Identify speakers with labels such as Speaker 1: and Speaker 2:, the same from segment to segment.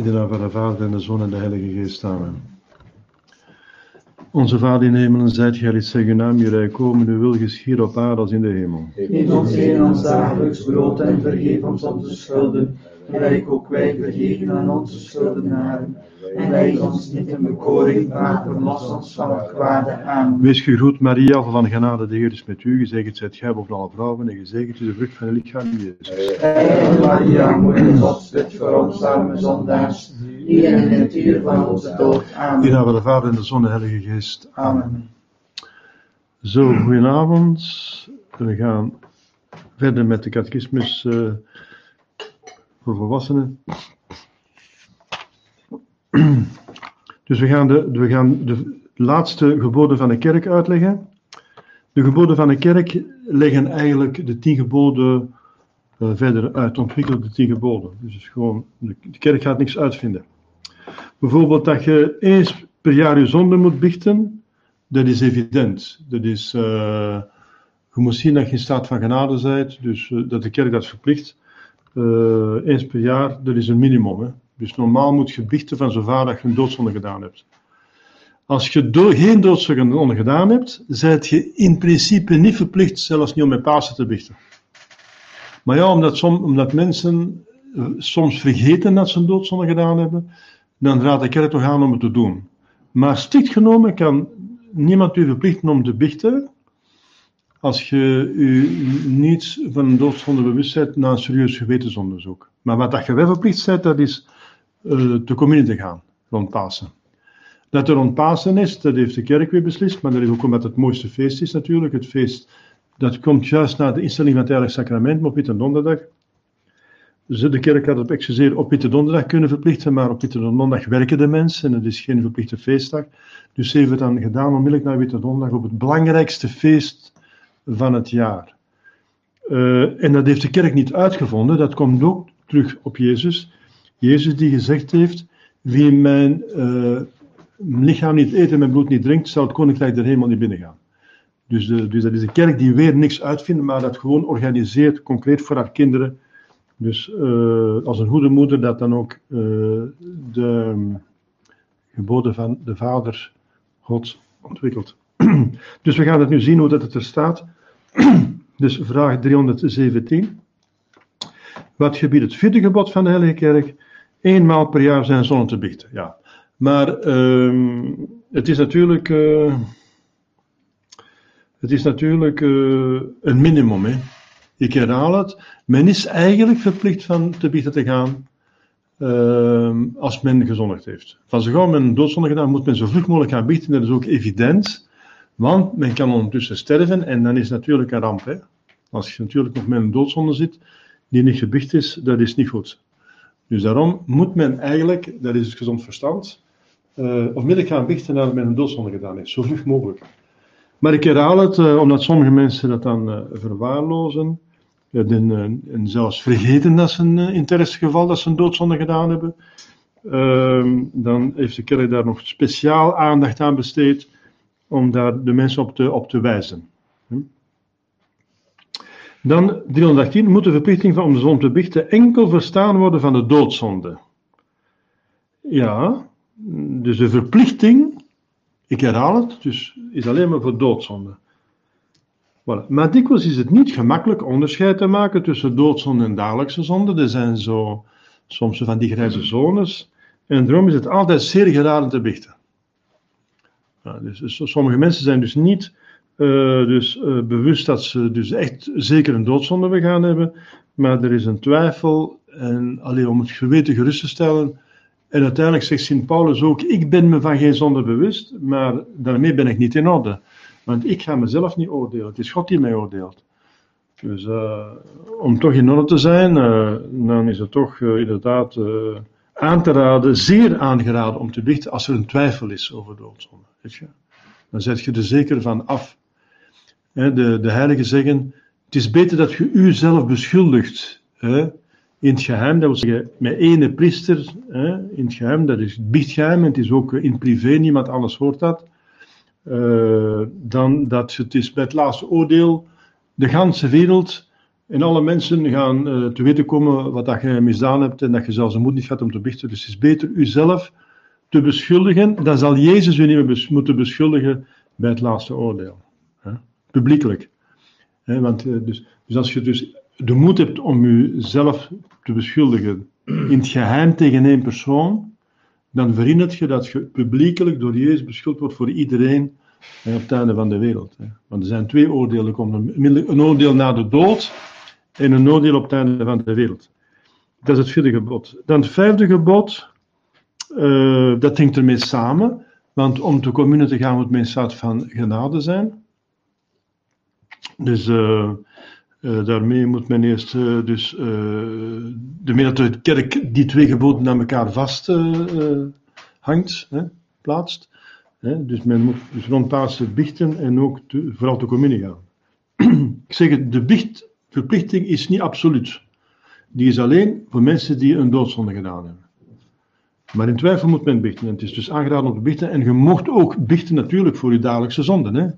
Speaker 1: In de naam van de Vader en de Zoon en de Heilige Geest. Amen. Onze Vader in de hemelen, zijt gij zeg uw naam, uw rijk komen, uw wil geschieden op aarde als in de hemel.
Speaker 2: Geef ons heden ons dagelijks brood en vergeef ons onze schulden, gelijk ook wij vergeven aan onze schuldenaren. En leid ons niet in bekoring, maar verlos ons van het kwade. Amen.
Speaker 1: Wees gegroet, Maria, van genade, de Heer is met u. Gezegend zijt gij boven alle vrouwen en gezegend is de vrucht van uw lichaam, Jezus.
Speaker 2: Heilige Maria, moeder Gods, bid voor ons arme zondaars, nu en in het uur van onze dood.
Speaker 1: In de
Speaker 2: Amen.
Speaker 1: naam van de Vader en de Zoon en de Heilige Geest.
Speaker 2: Amen.
Speaker 1: Zo, goedenavond. We gaan verder met de catechismus eh, voor volwassenen. Dus we gaan, de, we gaan de laatste geboden van de kerk uitleggen. De geboden van de kerk leggen eigenlijk de tien geboden eh, verder uit, ontwikkelen de tien geboden. Dus gewoon, de, kerk gaat niks uitvinden. Bijvoorbeeld dat je eens per jaar je zonde moet biechten, dat is evident. Dat is, eh, je moet zien dat je in staat van genade bent, dus eh, dat de kerk dat verplicht. Eh, eens per jaar, dat is een minimum. Hè. Dus normaal moet je biechten van zover dat je een doodzonde gedaan hebt. Als je geen doodzonde gedaan hebt, zijt je in principe niet verplicht, zelfs niet om met Pasen te biechten. Maar ja, omdat, som, omdat mensen eh, soms vergeten dat ze een doodzonde gedaan hebben, dan raadt de kerk toch aan om het te doen. Maar strikt genomen kan niemand u verplichten om te biechten als je u niet van een doodzonde bewust bent na een serieus gewetensonderzoek. Maar wat dat je wel verplicht bent, dat is eh te communie te gaan rond Pasen. Dat er rond Pasen is, dat heeft de kerk weer beslist, maar dat is ook omdat het mooiste feest is natuurlijk. Het feest dat komt juist na de instelling van het Heilige Sacrament, op Witte Donderdag. Dus de kerk had op excuseer op Witte Donderdag kunnen verplichten, maar op Witte Donderdag werken de mensen en het is geen verplichte feestdag. Dus ze hebben het dan gedaan onmiddellijk na Witte Donderdag op het belangrijkste feest van het jaar. Eh, en dat heeft de kerk niet uitgevonden, dat komt ook terug op Jezus. Jezus die gezegd heeft, wie mijn eh, lichaam niet eet en mijn bloed niet drinkt, zal het koninkrijk der hemel niet binnengaan. Dus, dus dat is de kerk die weer niks uitvindt, maar dat gewoon organiseert, concreet voor haar kinderen. Dus eh, als een goede moeder dat dan ook eh, de um, geboden van de Vader God ontwikkelt. dus we gaan het nu zien hoe dat het er staat. dus vraag 317. Wat gebiedt het vierde gebod van de Heilige Kerk? Eenmaal per jaar zijn zonnen te biechten. Ja. Maar ehm, het is natuurlijk, eh, het is natuurlijk eh, een minimum. Hè. Ik herhaal het. Men is eigenlijk verplicht van te biechten te gaan ehm, als men gezondigd heeft. Van zo gauw men doodzonde gedaan, moet men zo vlug mogelijk gaan biechten. Dat is ook evident. Want men kan ondertussen sterven en dan is het natuurlijk een ramp. Hè. Als je natuurlijk nog met een doodzonde zit die niet gebicht is, dat is niet goed. Dus daarom moet men eigenlijk, dat is het gezond verstand, uh, onmiddellijk gaan biechten nadat men een doodzonde gedaan heeft, zo vlug mogelijk. Maar ik herhaal het, uh, omdat sommige mensen dat dan uh, verwaarlozen en, en, zelfs vergeten dat ze een, in het geval dat ze een doodzonde gedaan hebben. Ehm, dan heeft de kerk daar nog speciaal aandacht aan besteed om daar de mensen op te, op te wijzen. Hm? Dan 318 moet de verplichting van om de zon te biechten enkel verstaan worden van de doodzonde. Ja, dus de verplichting, ik herhaal het, dus is alleen maar voor doodzonde. Voilà. Maar dikwijls is het niet gemakkelijk onderscheid te maken tussen doodzonde en dagelijkse zonde. Er zijn zo, soms van die grijze zones. En daarom is het altijd zeer geraden te biechten. Dus, dus, sommige mensen zijn dus niet uh, dus, uh, bewust dat ze dus echt zeker een doodzonde begaan hebben. Maar er is een twijfel. En alleen om het geweten gerust te stellen. En uiteindelijk zegt Sint Paulus ook: Ik ben me van geen zonde bewust. Maar daarmee ben ik niet in orde. Want ik ga mezelf niet oordelen. Het is God die mij oordeelt. Dus uh, om toch in orde te zijn, dan is het toch inderdaad aan te raden, zeer aangeraden om te biechten als er een twijfel is over doodzonde. Weet je? Dan zet je er zeker van af. De, de heiligen zeggen, het is beter dat je uzelf beschuldigt. In het geheim, dat wil zeggen, met ene priester, in het geheim, dat is het biechtgeheim, het is ook in privé, niemand anders hoort dat. Uh, dan dat het is bij het laatste oordeel de ganse wereld En alle mensen gaan eh, te weten komen wat dat je misdaan hebt en dat je zelfs een moed niet gaat om te biechten. Dus het is beter uzelf te beschuldigen. Dan zal Jezus u niet meer moeten beschuldigen bij het laatste oordeel. Hè? Publiekelijk. Hè, want, eh, dus, dus als je dus de moed hebt om jezelf te beschuldigen in het geheim tegen één persoon, dan verhindert je dat je publiekelijk door Jezus beschuldigd wordt voor iedereen hè, op het einde van de wereld. Hè. Want er zijn twee oordelen. Komt een oordeel na de dood en een oordeel op het einde van de wereld. Dat is het vierde gebod. Dan het vijfde gebod, eh, dat hangt ermee samen. Want om te commune te gaan moet men in staat van genade zijn. Dus eh, eh, daarmee moet men eerst dus, de dat de kerk die twee geboden aan elkaar vast eh, hangt, hè, plaatst. Hè, dus men moet dus rond Pasen bichten en ook te- vooral te communie gaan. Ik zeg het, de biechtverplichting is niet absoluut. Die is alleen voor mensen die een doodzonde gedaan hebben. Maar in twijfel moet men bichten. En het is dus aangeraden om te bichten. En je mocht ook bichten natuurlijk voor je dagelijkse zonden. Hè?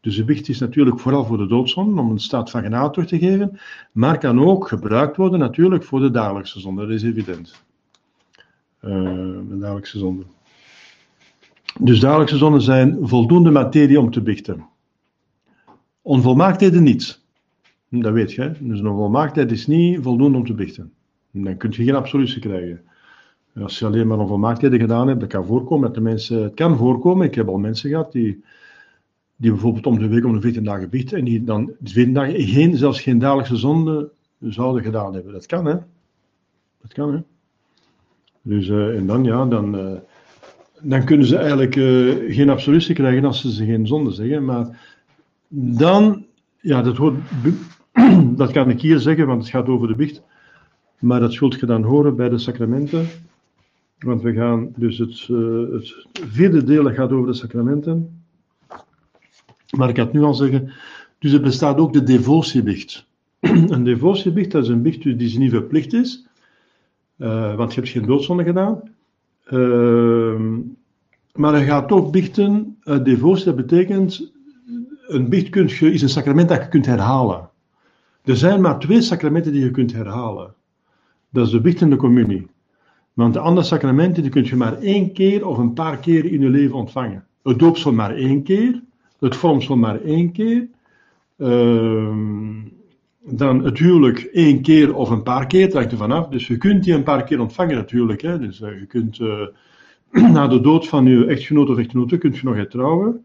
Speaker 1: Dus de bicht is natuurlijk vooral voor de doodzonde, om een staat van genade terug te geven. Maar kan ook gebruikt worden natuurlijk voor de dagelijkse zonde. Dat is evident. Eh, de dagelijkse zonde. Dus dagelijkse zonden zijn voldoende materie om te bichten. Onvolmaaktheden niet. Dat weet je. Dus een onvolmaaktheid is niet voldoende om te bichten. Dan kun je geen absolutie krijgen. Als je alleen maar onvolmaaktheden gedaan hebt, dat kan voorkomen. Dat de mensen, het kan voorkomen. Ik heb al mensen gehad die, die bijvoorbeeld om de week om de 14 dagen biechten en die dan de 14 dagen geen, zelfs geen dagelijkse zonde zouden gedaan hebben. Dat kan, hè? Dat kan, hè? Dus, eh, en dan, ja, dan, eh, dan kunnen ze eigenlijk eh, geen absolutie krijgen als ze geen zonde zeggen. Maar dan, ja, dat, hoort, dat kan ik hier zeggen, want het gaat over de biecht. Maar dat zult je dan horen bij de sacramenten. Want we gaan dus het, eh, het vierde deel gaat over de sacramenten. Maar ik kan het nu al zeggen. Dus er bestaat ook de devotiebicht. Een devotiebicht, dat is een bicht die niet verplicht is. eh, want je hebt geen doodzonde gedaan. Ehm, maar je gaat toch bichten. Uh, devotie, dat betekent. Een bicht is een sacrament dat je kunt herhalen. Er zijn maar twee sacramenten die je kunt herhalen. Dat is de de communie. Want de andere sacramenten die kun je maar één keer of een paar keer in je leven ontvangen. Het doopsel maar één keer, het vormsel maar één keer, ehm, dan het huwelijk één keer of een paar keer, het hangt er vanaf. Dus je kunt die een paar keer ontvangen natuurlijk. Hè. Dus eh, je kunt eh, na de dood van je echtgenoot of echtgenote kunt je nog hertrouwen.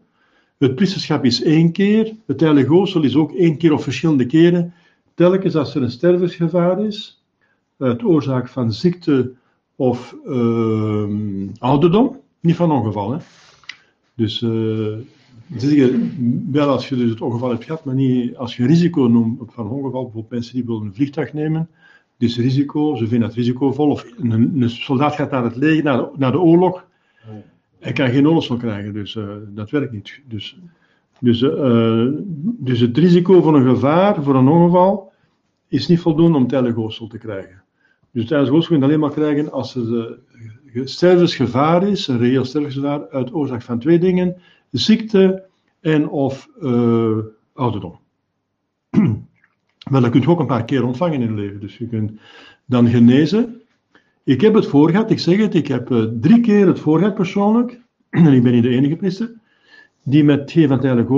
Speaker 1: Het priesterschap is één keer, het heilige is ook één keer of verschillende keren. Telkens als er een stervensgevaar is, uit oorzaak van ziekte of ehm, ouderdom, niet van ongeval. Hè. Dus uh, zeggen, wel als je dus het ongeval hebt gehad, maar niet als je risico noemt van ongeval, bijvoorbeeld mensen die willen een vliegtuig nemen, dus risico, ze vinden het risicovol, of een, een soldaat gaat naar het leger, naar de, naar de oorlog, hij kan geen oorlogsval krijgen, dus uh, dat werkt niet. Dus, dus, uh, dus het risico van een gevaar, voor een ongeval, is niet voldoende om tijdelijk te krijgen. Dus hoofdstel kun je alleen maar krijgen als er stervensgevaar is, een reëel stervensgevaar, uit oorzaak van twee dingen, ziekte en of uh, ouderdom. Maar dat kun je ook een paar keer ontvangen in je leven. Dus je kunt dan genezen. Ik heb het voor gehad, ik zeg het, ik heb uh, drie keer het voor gehad persoonlijk, en ik ben niet de enige priester, die met G van tijdelijk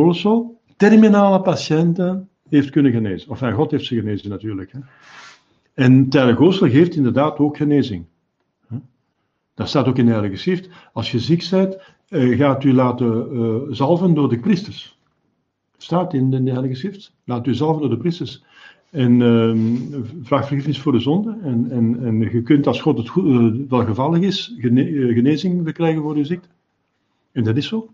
Speaker 1: terminale patiënten heeft kunnen genezen. Of enfin, God heeft ze genezen natuurlijk. Hè. En tijdelijk oorlogsel geeft inderdaad ook genezing. Dat staat ook in de Heilige Schrift. Als je ziek bent, uh, gaat u laten uh, zalven door de priesters. Staat in de Heilige Schrift. Laat u zalven door de priesters. En uh, vraag vergiffenis voor de zonde. En, en, en je kunt, als God het goed, wel gevallig is, gene, genezing verkrijgen voor uw ziekte. En dat is zo.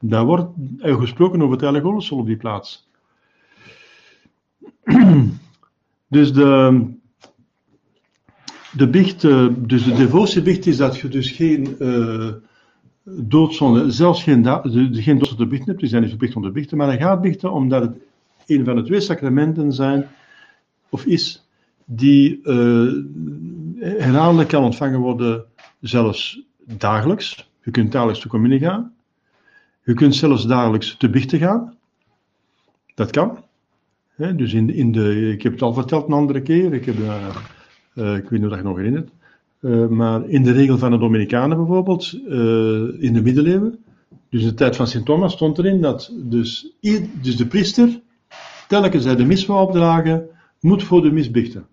Speaker 1: Daar wordt gesproken over het op die plaats. dus de, de bicht, dus de devotiebicht is dat je dus geen uh, doodzonde, zelfs geen, de, geen doodzonde bichten hebt, die zijn niet verplicht om te bichten, maar hij gaat bichten omdat het een van de twee sacramenten zijn, of is, die uh, herhaaldelijk kan ontvangen worden, zelfs dagelijks. Je kunt dagelijks te communie gaan. Je kunt zelfs dagelijks te bichten gaan. Dat kan. Dus in, in de, ik heb het al verteld een andere keer, ik, heb, uh, uh, ik weet niet of je nog herinnert. Uh, maar in de regel van de Dominicanen bijvoorbeeld, in de middeleeuwen, dus in de tijd van Sint Thomas stond erin dat dus, dus de priester, telkens hij de mis wou opdragen, moet voor de mis bichten.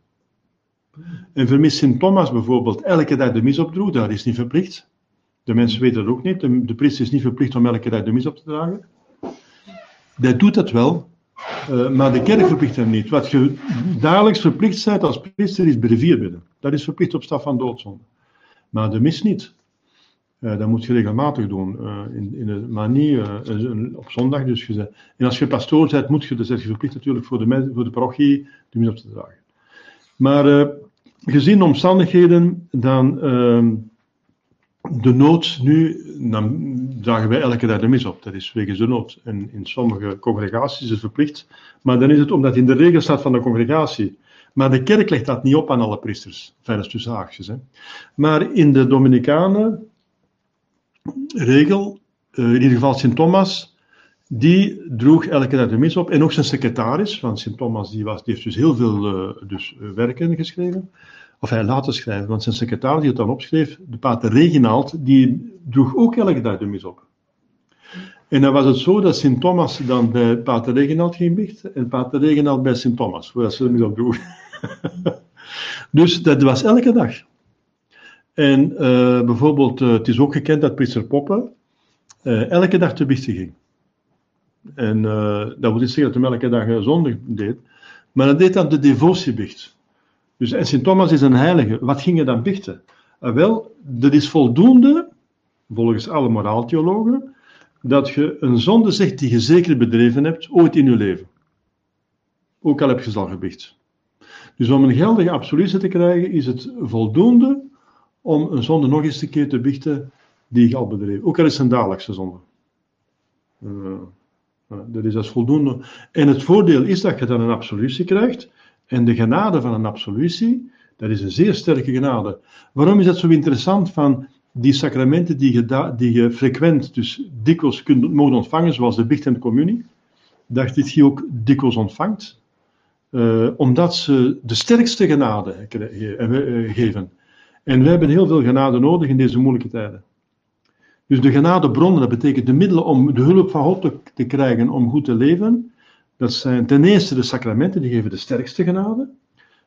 Speaker 1: En vermis Sint Thomas bijvoorbeeld elke dag de mis opdroeg, dat is niet verplicht. De mensen weten dat ook niet. De, priester is niet verplicht om elke dag de mis op te dragen. Hij doet dat wel, uh, maar de kerk verplicht hem niet. Wat je dagelijks verplicht bent als priester is brevier bidden. Dat is verplicht op staf van doodzonde. Maar de mis niet. Uh, dat moet je regelmatig doen, uh, in, in maar niet op zondag. Dus je, en als je pastoor bent, moet je, dus je verplicht natuurlijk voor de, voor de parochie de mis op te dragen. Maar gezien omstandigheden, dan ehm, de nood nu, dragen wij elke dag de mis op. Dat is wegens de nood. En in sommige congregaties is het verplicht. Maar dan is het omdat in de regel staat van de congregatie. Maar de kerk legt dat niet op aan alle priesters. Fijne tussen haakjes. Hè. Maar in de Dominicanen regel, uh, in ieder geval Sint Thomas, die droeg elke dag de mis op. En ook zijn secretaris, want Sint Thomas die was, die heeft dus heel veel uh, dus, uh, werken geschreven of hij laten schrijven, want zijn secretaris die het dan opschreef, de pater Reginald, die droeg ook elke dag de mis op. En dan was het zo dat Sint Thomas dan bij pater Reginald ging bichten en pater Reginald bij Sint Thomas, voordat ze de mis op droeg. dus dat was elke dag. En uh, bijvoorbeeld, uh, het is ook gekend dat priester Poppen uh, elke dag te bichten ging. En dat wil niet zeggen dat hij elke dag zondag deed, maar hij deed dan de devotiebicht. Dus en Sint Thomas is een heilige. Wat ging je dan bichten? Uh, wel, dat is voldoende, volgens alle moraaltheologen, dat je een zonde zegt die je zeker bedreven hebt, ooit in je leven. Ook al heb je ze al gebicht. Dus om een geldige absolutie te krijgen, is het voldoende om een zonde nog eens een keer te bichten die je al bedreven. Ook al is het een dagelijkse zonde. Uh, dat is als voldoende. En het voordeel is dat je dan een absolutie krijgt. En de genade van een absolutie, dat is een zeer sterke genade. Waarom is dat zo interessant van die sacramenten die je, die je frequent, dus dikwijls kunt mogen ontvangen, zoals de biecht en de communie, dat je die ook dikwijls ontvangt, uh, omdat ze de sterkste genade eh, geven. En wij hebben heel veel genade nodig in deze moeilijke tijden. Dus de genadebronnen, dat betekent de middelen om de hulp van God te krijgen om goed te leven, dat zijn ten eerste de sacramenten, die geven de sterkste genade.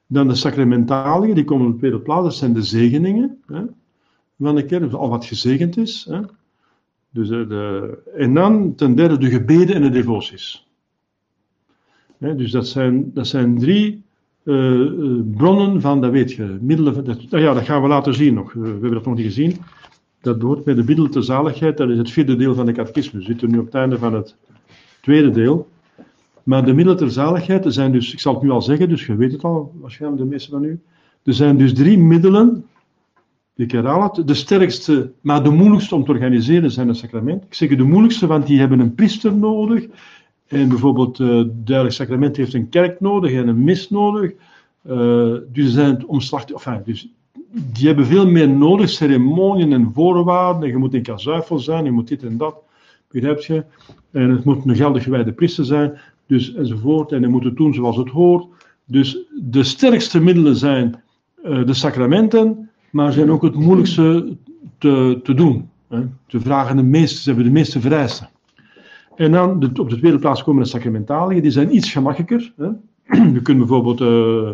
Speaker 1: Dan de sacramentaliën, die komen op de tweede plaats, dat zijn de zegeningen hè, van de kerk, al wat gezegend is. Hè. Dus de, de, en dan ten derde de gebeden en de devoties. Hè, dus dat zijn, dat zijn drie uh, bronnen van, dat weet je, middelen. Dat, nou ja, dat gaan we later zien nog. we hebben dat nog niet gezien. Dat hoort bij de middelen ter zaligheid, dat is het vierde deel van de catechisme. We zitten nu op het einde van het tweede deel. Maar de middelen ter zaligheid, er zijn dus, ik zal het nu al zeggen, dus je weet het al, waarschijnlijk de meeste van u. Er zijn dus drie middelen, ik herhaal het, de sterkste, maar de moeilijkste om te organiseren zijn de sacramenten. Ik zeg de moeilijkste, want die hebben een priester nodig. En bijvoorbeeld, uh, duidelijk sacrament heeft een kerk nodig en een mis nodig. Uh, dus zijn enfin, dus die hebben veel meer nodig, ceremonieën en voorwaarden. En je moet in kazuifel zijn, je moet dit en dat, begrijp je? En het moet een geldig gewijde priester zijn dus enzovoort. En hij moet het doen zoals het hoort. Dus de sterkste middelen zijn uh, de sacramenten, maar zijn ook het moeilijkste te, te doen. Hè. Te vragen de meeste, ze hebben de meeste vereisten. En dan op de tweede plaats komen de sacramentaliën, die zijn iets gemakkelijker. Hè. Je kunt bijvoorbeeld uh,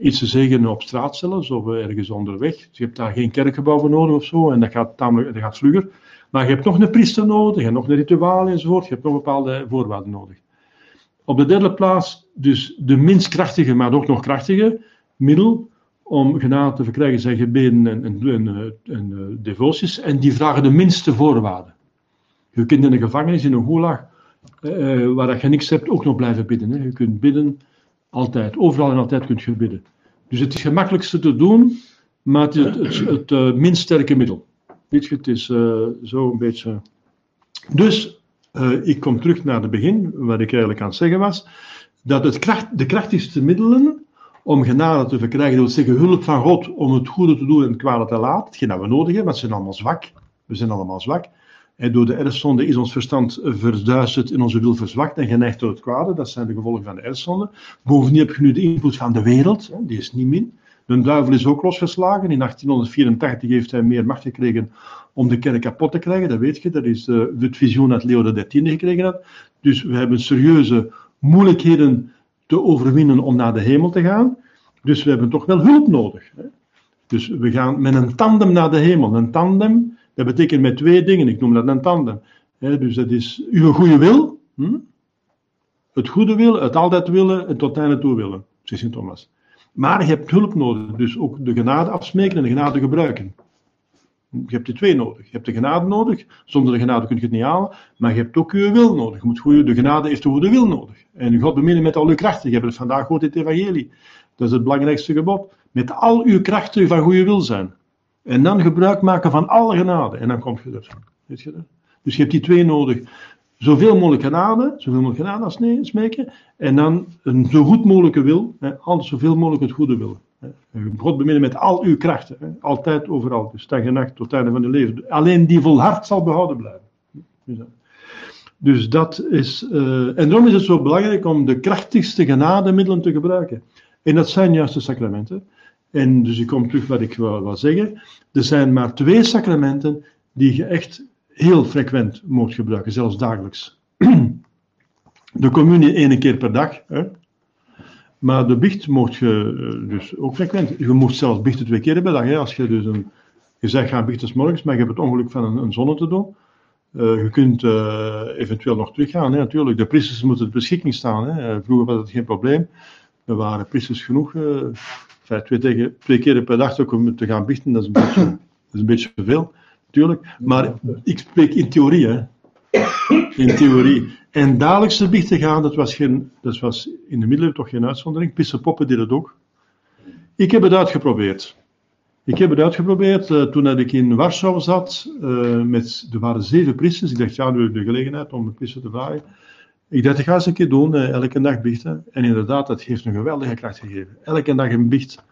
Speaker 1: iets te zeggen op straat zelfs, ergens onderweg. Je hebt daar geen kerkgebouw voor nodig of zo, en dat gaat, tamelijk, dat gaat vlugger. Maar je hebt nog een priester nodig, hebt nog een rituaal enzovoort, je hebt nog bepaalde voorwaarden nodig. Op de derde plaats dus de minst krachtige, maar ook nog krachtige middel om genade te verkrijgen zijn gebeden en, en, en, eh, en uh, devoties. En die vragen de minste voorwaarden. Je kunt in een gevangenis, in een gulag, uh, waar je niks hebt, ook nog blijven bidden. Hè. Je kunt bidden altijd. Overal en altijd kunt je bidden. Dus het is het gemakkelijkste te doen, maar het is het minst sterke middel. Weet je, het is zo een beetje... Dus uh, ik kom terug naar het begin, wat ik eigenlijk aan het zeggen was, dat het kracht, de krachtigste middelen om genade te verkrijgen, dat wil zeggen hulp van God om het goede te doen en het kwade te laten, hetgeen dat we nodig hebben, want we zijn allemaal zwak, we zijn allemaal zwak, En door de erfzonde is ons verstand verduisterd en onze wil verzwakt en geneigd tot het kwade. Dat zijn de gevolgen van de erfzonde. Bovendien heb je nu de invloed van de wereld, hè, die is niet min. De duivel is ook losgeslagen. In 1884 heeft hij meer macht gekregen om de kerk kapot te krijgen. Dat weet je, dat is uh, het visioen dat Leo XIII gekregen had. Dus we hebben serieuze moeilijkheden te overwinnen om naar de hemel te gaan. Dus we hebben toch wel hulp nodig. Hè. Dus we gaan met een tandem naar de hemel. Een tandem, dat betekent met twee dingen. Ik noem dat een tandem. Hè. Dus dat is uw goede wil. Hm? Het goede wil, het altijd willen, het tot einde toe willen, zegt Sint Thomas. Maar je hebt hulp nodig, dus ook de genade afsmeken en de genade gebruiken. Je hebt die twee nodig. Je hebt de genade nodig. Zonder de genade kun je het niet halen. Maar je hebt ook je wil nodig. Je moet goede, de genade heeft de goede wil nodig. En God beminnen met al uw krachten. Je hebt het vandaag gehoord in het evangelie. Dat is het belangrijkste gebod. Met al uw krachten van goede wil zijn. En dan gebruik maken van alle genade. En dan kom je er. Weet je dat? Dus je hebt die twee nodig. Zoveel mogelijk genade, zoveel mogelijk genade als nee, smeken. En dan een zo goed mogelijke wil. Hè, altijd zoveel mogelijk het goede willen. God beminnen met al uw krachten. Altijd, overal. Dus dag en nacht tot het einde van je leven. Alleen die volhard zal behouden blijven. Dus dat is. Uh, en daarom is het zo belangrijk om de krachtigste genademiddelen te gebruiken. En dat zijn juist de sacramenten. En dus ik kom terug wat ik wil, zeggen. Er zijn maar twee sacramenten die je echt heel frequent moet gebruiken, zelfs dagelijks. De communie één keer per dag. Hè? Maar de biecht mocht je eh, dus ook frequent. Je mocht zelfs biechten twee keer per dag. Als je dus een, je zegt gaan biechten morgens, maar je hebt het ongeluk van een, een zonne te doen. Uh, je kunt uh, eventueel nog teruggaan. Hè? Natuurlijk, de priesters moeten ter beschikking staan. Hè? Vroeger was dat geen probleem. Er waren priesters genoeg. Uh, twee, tegen, twee keer per dag om te gaan biechten, dat is een beetje, dat is een beetje veel. Tuurlijk. Maar ik spreek in theorie. Hè? In theorie. En dagelijks te biechten gaan, dat was, geen, dat was in de middeleeuwen toch geen uitzondering. Pisse poppen het ook. Ik heb het uitgeprobeerd. Ik heb het uitgeprobeerd uh, toen ik in Warschau zat. Uh, met, er waren zeven priesters. Ik dacht, ja, nu heb ik de gelegenheid om een priester te vragen. Ik dacht, ik ga eens een keer doen, uh, elke dag biechten. En inderdaad, dat heeft een geweldige kracht gegeven. Elke dag een biecht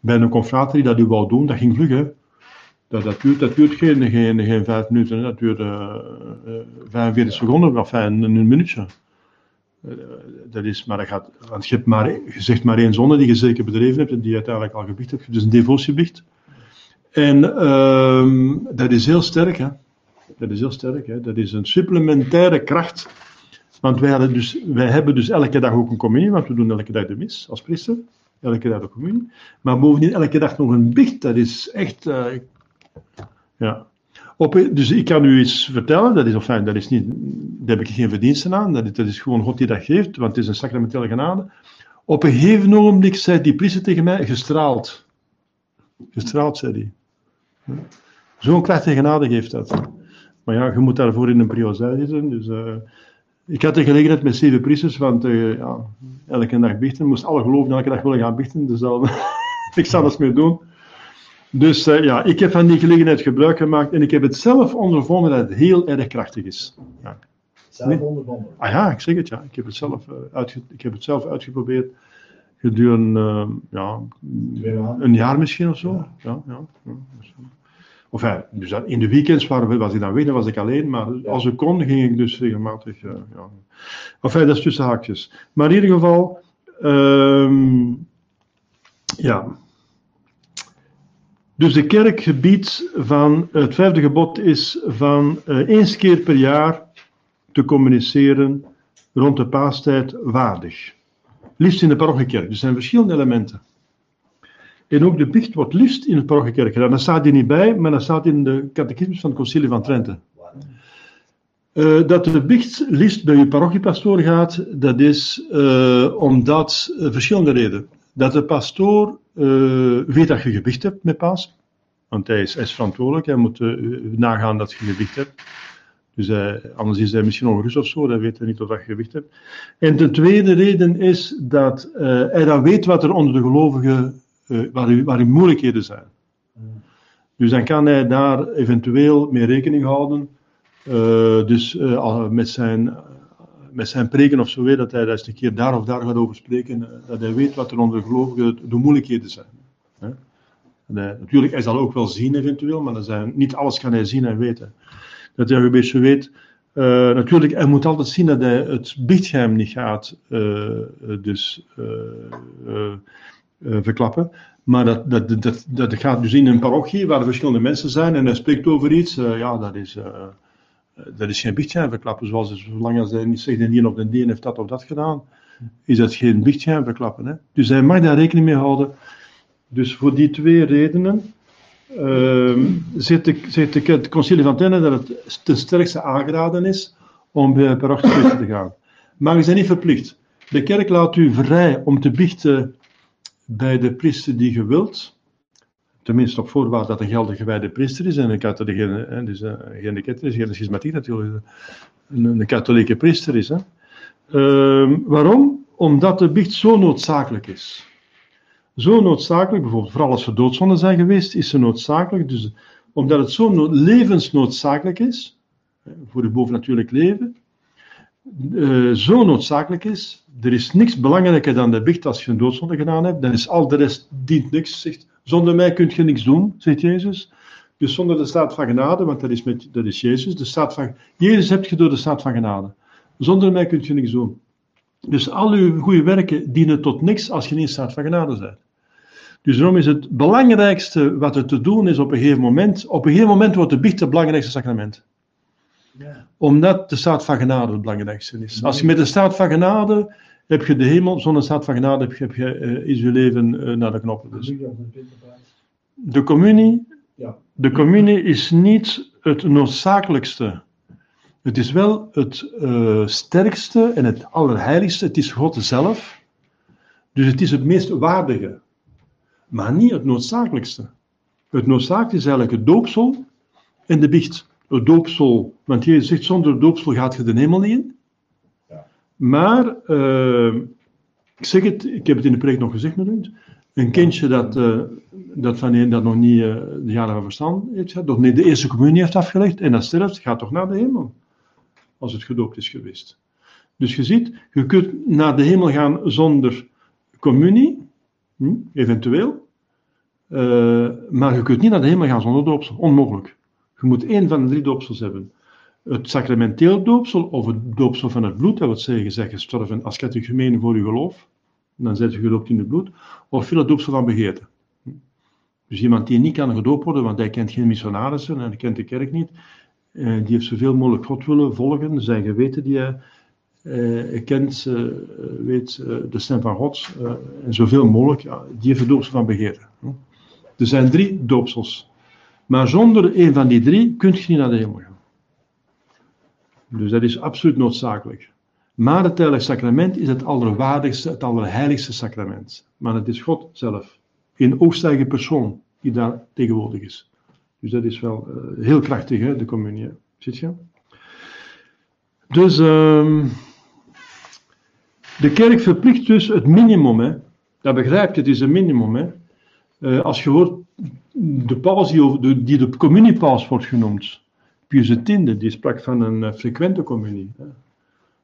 Speaker 1: bij een confraterie dat u wou doen, dat ging vlug. Dat, dat, duurt, geen, geen, vijf minuten, dat duurt uh, uh, 45 seconden, of een, een minuutje. Uh, dat is, maar want je hebt maar, je zegt maar één zonde die je zeker bedreven hebt en die je uiteindelijk al gebicht hebt, dus een devotiebicht. En uh, dat is heel sterk, hè. Dat is heel sterk, hè. Dat is een supplementaire kracht. Want wij, dus, wij hebben dus elke dag ook een communie, want we doen elke dag de mis als priester. Elke dag de communie. Maar bovendien elke dag nog een bicht. Dat is echt, ja. Op, dus ik kan u iets vertellen, dat is, enfin, dat is niet, daar heb ik geen verdiensten aan, dat is, is gewoon God die dat geeft, want het is een sacramentele genade. Op een gegeven ogenblik zei die priester tegen mij, gestraald. Gestraald, zei hij. Zo'n krachtige genade geeft dat. Maar ja, je moet daarvoor in een priosij zitten, dus... Uh, ik had de gelegenheid met zeven priesters, want uh, ja, elke dag biechten. moest alle geloven elke dag willen gaan biechten, dus ik zou dat mee doen. Dus uh, ja, ik heb van die gelegenheid gebruik gemaakt en ik heb het zelf ondervonden dat het heel erg krachtig is. Ja.
Speaker 3: Zelf ondervonden?
Speaker 1: Ah ja, ik zeg het ja. Ik heb het zelf, uh, uitge ik heb het zelf uitgeprobeerd gedurende uh, ja, een jaar misschien of zo. Ja. Ja, ja, ja. Of ja, dus in de weekends waren, was ik dan weg, dan was ik alleen, maar als ik kon, ging ik dus regelmatig. ja. Enfin, dat is tussen haakjes. Maar in ieder geval, um, ja. Dus de kerkgebied van het vijfde gebod is van uh, eens keer per jaar te communiceren rond de paastijd waardig. Liefst in de parochiekerk. Er zijn verschillende elementen. En ook de biecht wordt liefst in de parochiekerk gedaan. Dat staat hier niet bij, maar dat staat in de catechismus van het Concilie van Trente. Uh, dat de biecht liefst bij je parochiepastoor gaat, dat is uh, omdat verschillende redenen. Dat de pastoor weet dat je gewicht hebt met paas, want hij is, hij is verantwoordelijk, hij moet nagaan dat je gewicht hebt. Dus hij, anders is hij misschien ongerust of zo, hij weet niet of je gewicht hebt. En de tweede reden is dat hij dan weet wat er onder de gelovigen waar, waar moeilijkheden zijn. Dus dan kan hij daar eventueel mee rekening houden. Dus met, zijn, met zijn preken of zo weer, dat hij eens een keer daar of daar gaat over spreken. dat hij weet wat er onder de gelovigen de moeilijkheden zijn. Natuurlijk, hij zal ook wel zien eventueel, maar zijn, niet alles kan hij zien en weten. Dat hij een beetje weet. eh, natuurlijk, hij moet altijd zien dat hij het biechtgeheim niet gaat eh, eh, dus, eh, eh, eh, verklappen. Maar dat, dat, dat, dat, gaat dus in een parochie waar er verschillende mensen zijn en hij spreekt over iets. eh, ja, dat is, eh, eh, dat is geen biechtgeheim verklappen. Zoals, zolang als hij niet zegt, de die of de die heeft dat of dat gedaan, is dat geen biechtgeheim verklappen. Hè? Dus hij mag daar rekening mee houden. Dus voor die twee redenen ehm, zegt de, het concilie van Tenne dat het ten sterkste aangeraden is om bij parochiepriester te gaan. Maar je bent niet verplicht. De kerk laat u vrij om te biechten bij de priester die je wilt. Tenminste op voorwaarde dat een geldig gewijde priester is en een katholieke, hè, dus, eh, geen ketter is, geen schismatiek natuurlijk, een, een katholieke priester is. Hè. Ehm, waarom? Omdat de biecht zo noodzakelijk is. Zo noodzakelijk, bijvoorbeeld vooral als er doodzonden zijn geweest, is ze noodzakelijk. Dus omdat het zo no- levensnoodzakelijk is, voor het bovennatuurlijk leven, eh, zo noodzakelijk is, er is niks belangrijker dan de biecht als je een doodzonde gedaan hebt, dan is al de rest dient niks. Zegt, zonder mij kunt je niks doen, zegt Jezus. Dus zonder de staat van genade, want dat is, met, dat is Jezus, de staat van, Jezus hebt je door de staat van genade. Zonder mij kunt je niks doen. Dus al uw goede werken dienen tot niks als je niet in staat van genade bent. Dus daarom is het belangrijkste wat er te doen is op een gegeven moment, op een gegeven moment wordt de biecht het belangrijkste sacrament
Speaker 2: Ja.
Speaker 1: omdat de staat van genade het belangrijkste is. Als je met de staat van genade heb je de hemel, zonder staat van genade heb je, heb je, eh, is je leven eh, naar de knoppen. Dus. De communie,
Speaker 2: Ja.
Speaker 1: de communie is niet het noodzakelijkste. Het is wel het eh, sterkste en het allerheiligste. Het is God zelf. Dus het is het meest waardige. Maar niet het noodzakelijkste. Het noodzakelijkste is eigenlijk het doopsel en de biecht. Het doopsel, want Jezus zegt, zonder doopsel gaat je de hemel niet in. Maar, eh, ik zeg het, ik heb het in de preek nog gezegd met u. Een kindje dat, eh, dat van een dat nog niet eh, de jaren van verstand heeft gehad, nog niet de eerste communie heeft afgelegd en dat sterft, gaat toch naar de hemel. Als het gedoopt is geweest. Dus je ziet, je kunt naar de hemel gaan zonder communie, hm, eventueel. Eh, maar je kunt niet naar de hemel gaan zonder doopsel. Onmogelijk. Je moet één van de drie doopsels hebben. Het sacramenteel doopsel of het doopsel van het bloed, dat wil zeggen, je zegt gestorven als catechumene voor je geloof. Dan zit je gedoopt in het bloed. Of veel het doopsel van begeerte. Dus iemand die niet kan gedoopt worden, want hij kent geen missionarissen en hij kent de kerk niet. eh, die heeft zoveel mogelijk God willen volgen, zijn geweten die hij eh, kent, eh, weet de stem van God. en zoveel mogelijk, die heeft het doopsel van begeerte. Er zijn drie doopsels. Maar zonder een van die drie kun je niet naar de hemel gaan. Dus dat is absoluut noodzakelijk. Maar het heilig sacrament is het allerwaardigste, het allerheiligste sacrament. Maar het is God zelf, in oogstijdige persoon, die daar tegenwoordig is. Dus dat is wel eh, heel krachtig, hè, de communie. Ziet je? Dus ehm, de kerk verplicht dus het minimum. Hè. Dat begrijp je, het is een minimum. Hè. Eh, als je hoort, de paus die, de, die de communiepaus wordt genoemd, Pius die sprak van een eh, frequente communie. Hè.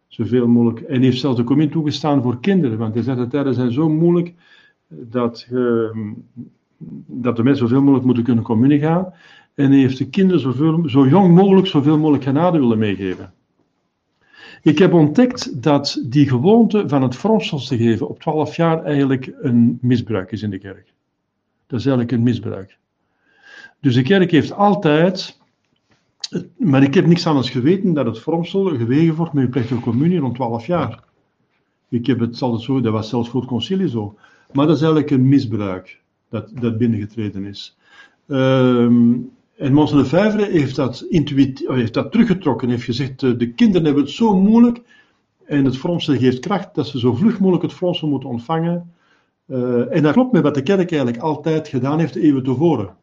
Speaker 1: Zoveel mogelijk. En heeft zelfs de communie toegestaan voor kinderen, want hij zegt de tijden zijn zo moeilijk eh, dat, je, dat de mensen zoveel mogelijk moeten kunnen communie gaan. En hij heeft de kinderen zo jong mogelijk zoveel mogelijk genade willen meegeven. Ik heb ontdekt dat die gewoonte van het vormsels te geven op 12 jaar eigenlijk een misbruik is in de kerk. Dat is eigenlijk een misbruik. Dus de kerk heeft altijd, maar ik heb niks anders geweten dat het vormsel gewegen wordt met je plechtige communie rond 12 jaar. Ik heb het altijd zo, dat was zelfs voor het concilie zo. Maar dat is eigenlijk een misbruik dat, dat binnengetreden is. Ehm, en Mons de Vijvere heeft dat, intuïtief, heeft dat teruggetrokken. heeft gezegd, eh, de kinderen hebben het zo moeilijk. En het vormsel geeft kracht dat ze zo vlug mogelijk het vormsel moeten ontvangen. Eh, en dat klopt met wat de kerk eigenlijk altijd gedaan heeft eeuwen tevoren.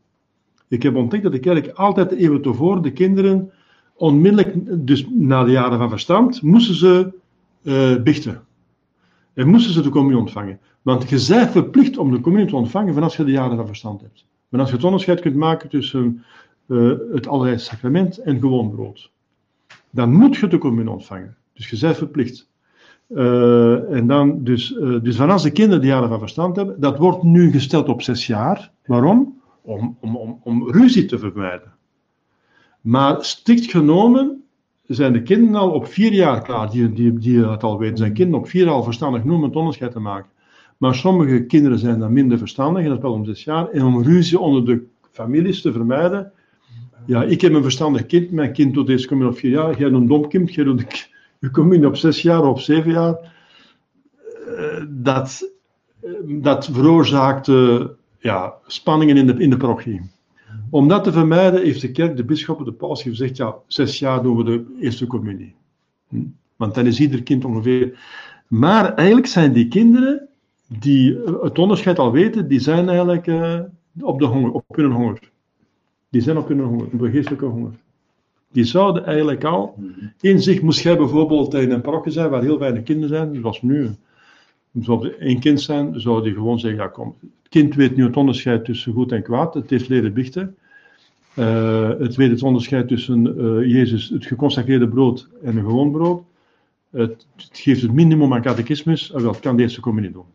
Speaker 1: Ik heb ontdekt dat de kerk altijd eeuwen tevoren de kinderen onmiddellijk, dus na de jaren van verstand, moesten ze eh bichten. En moesten ze de communie ontvangen. Want je bent verplicht om de communie te ontvangen vanaf je de jaren van verstand hebt. Maar als je het onderscheid kunt maken tussen eh, het allerheiligste sacrament en gewoon brood, dan moet je de communie ontvangen. Dus je bent verplicht. Eh, en dan dus, dus van als de kinderen de jaren van verstand hebben, dat wordt nu gesteld op zes jaar. Waarom? Om, om, om, om ruzie te vermijden. Maar strikt genomen zijn de kinderen al op vier jaar klaar, die, die, die het al weten. Zijn kinderen op vier jaar al verstandig genoeg om het onderscheid te maken. Maar sommige kinderen zijn dan minder verstandig, en dat wel om zes jaar. En om ruzie onder de families te vermijden. Ja, ik heb een verstandig kind, mijn kind doet deze op vier jaar. Jij een dom kind, je communie op zes jaar of op zeven jaar. Uh, dat, dat veroorzaakte ja, spanningen in de, in de parochie. Om dat te vermijden heeft de kerk, de bisschoppen, de paus gezegd, ja, zes jaar doen we de eerste communie. Hm? Want dan is ieder kind ongeveer... Maar eigenlijk zijn die kinderen die het onderscheid al weten, die zijn eigenlijk uh, op, de honger, op hun honger. Die zijn op hun honger, op geestelijke honger. Die zouden eigenlijk al in zich, moest jij bijvoorbeeld in een parochie zijn waar heel weinig kinderen zijn, zoals nu, zou één kind zijn, zou die gewoon zeggen, ja kom, het kind weet nu het onderscheid tussen goed en kwaad, het heeft leren bichten. Uh, het weet het onderscheid tussen uh, Jezus, het geconsacreerde brood en een gewoon brood. Het, geeft het minimum aan catechismus, en dat kan deze communie doen.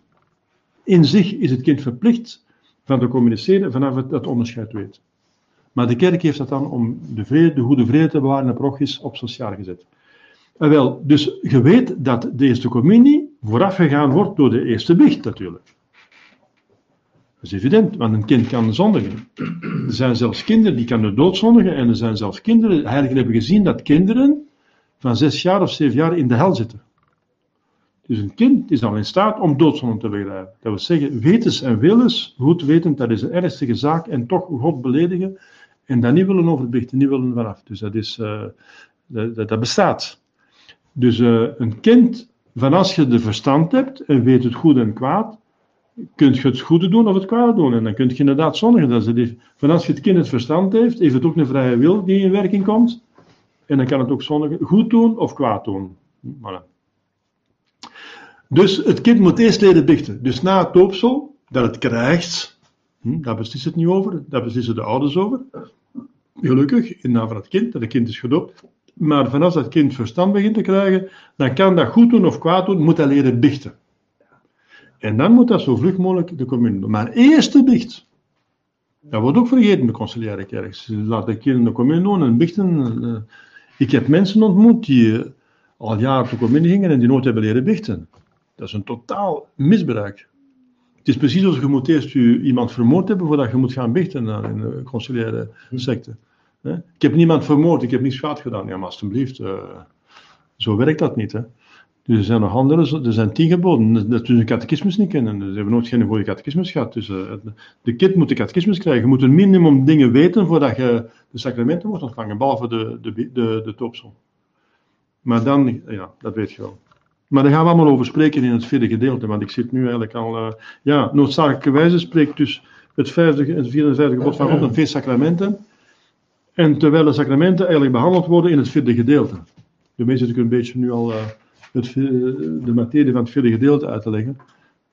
Speaker 1: In zich is het kind verplicht van te communiceren vanaf het, het onderscheid weet. Maar de kerk heeft dat dan om de, vrede, de goede vrede te bewaren en op sociaal gezet. En wel, dus je weet dat de eerste communie voorafgegaan wordt door de eerste biecht natuurlijk. Dat is evident, want een kind kan zondigen. Er zijn zelfs kinderen die kunnen doodzondigen en er zijn zelfs kinderen, heiligen hebben gezien dat kinderen van zes jaar of zeven jaar in de hel zitten. Dus een kind is al in staat om doodzonde te begrijpen. Dat wil zeggen, wetens en willens, goed wetend, dat is een ernstige zaak en toch God beledigen en daar niet willen overbiechten, niet willen vanaf. Dus dat, is, uh, dat, dat, bestaat. Dus uh, een kind, van als je de verstand hebt en weet het goed en kwaad, kun je het goede doen of het kwade doen. En dan kun je inderdaad zondigen. Dat van als je het kind het verstand heeft, heeft het ook een vrije wil die in werking komt. En dan kan het ook zondigen, goed doen of kwaad doen. Voilà. Dus het kind moet eerst leren bichten. Dus na het doopsel, dat het krijgt, hm, daar beslist het niet over, daar beslissen de ouders over. Gelukkig, in naam van het kind, dat het kind is gedoopt. Maar vanaf dat kind verstand begint te krijgen, dan kan dat goed doen of kwaad doen, moet hij leren bichten. En dan moet dat zo vlug mogelijk de commune doen. Maar eerst de bicht. Dat wordt ook vergeten in de conciliaire kerk. Ze laten kinderen de commune doen en bichten. Eh, ik heb mensen ontmoet die eh, al jaren de commune gingen en die nooit hebben leren bichten. Dat is een totaal misbruik. Het is precies als je moet eerst iemand vermoord hebben voordat je moet gaan bichten in de conciliaire secte. Ik heb niemand vermoord, ik heb niets fout gedaan. Ja, maar alstublieft, uh, zo werkt dat niet. Hè. Dus er zijn nog andere, er zijn tien geboden. Dat ze een catechismus niet kennen. Dus ze hebben nooit geen goede catechismus gehad. Dus uh, de kind moet de catechismus krijgen. Je moet een minimum dingen weten voordat je de sacramenten wordt ontvangen, behalve de, de, de, de. Maar dan, ja, dat weet je wel. Maar daar gaan we allemaal over spreken in het vierde gedeelte, want ik zit nu eigenlijk al, uh, ja, noodzakelijkerwijze spreekt dus het vijfde, het vierde en vijfde gebod van God een feest sacramenten. En terwijl de sacramenten eigenlijk behandeld worden in het vierde gedeelte. De meeste zit ik een beetje nu al uh, het, de materie van het vierde gedeelte uit te leggen.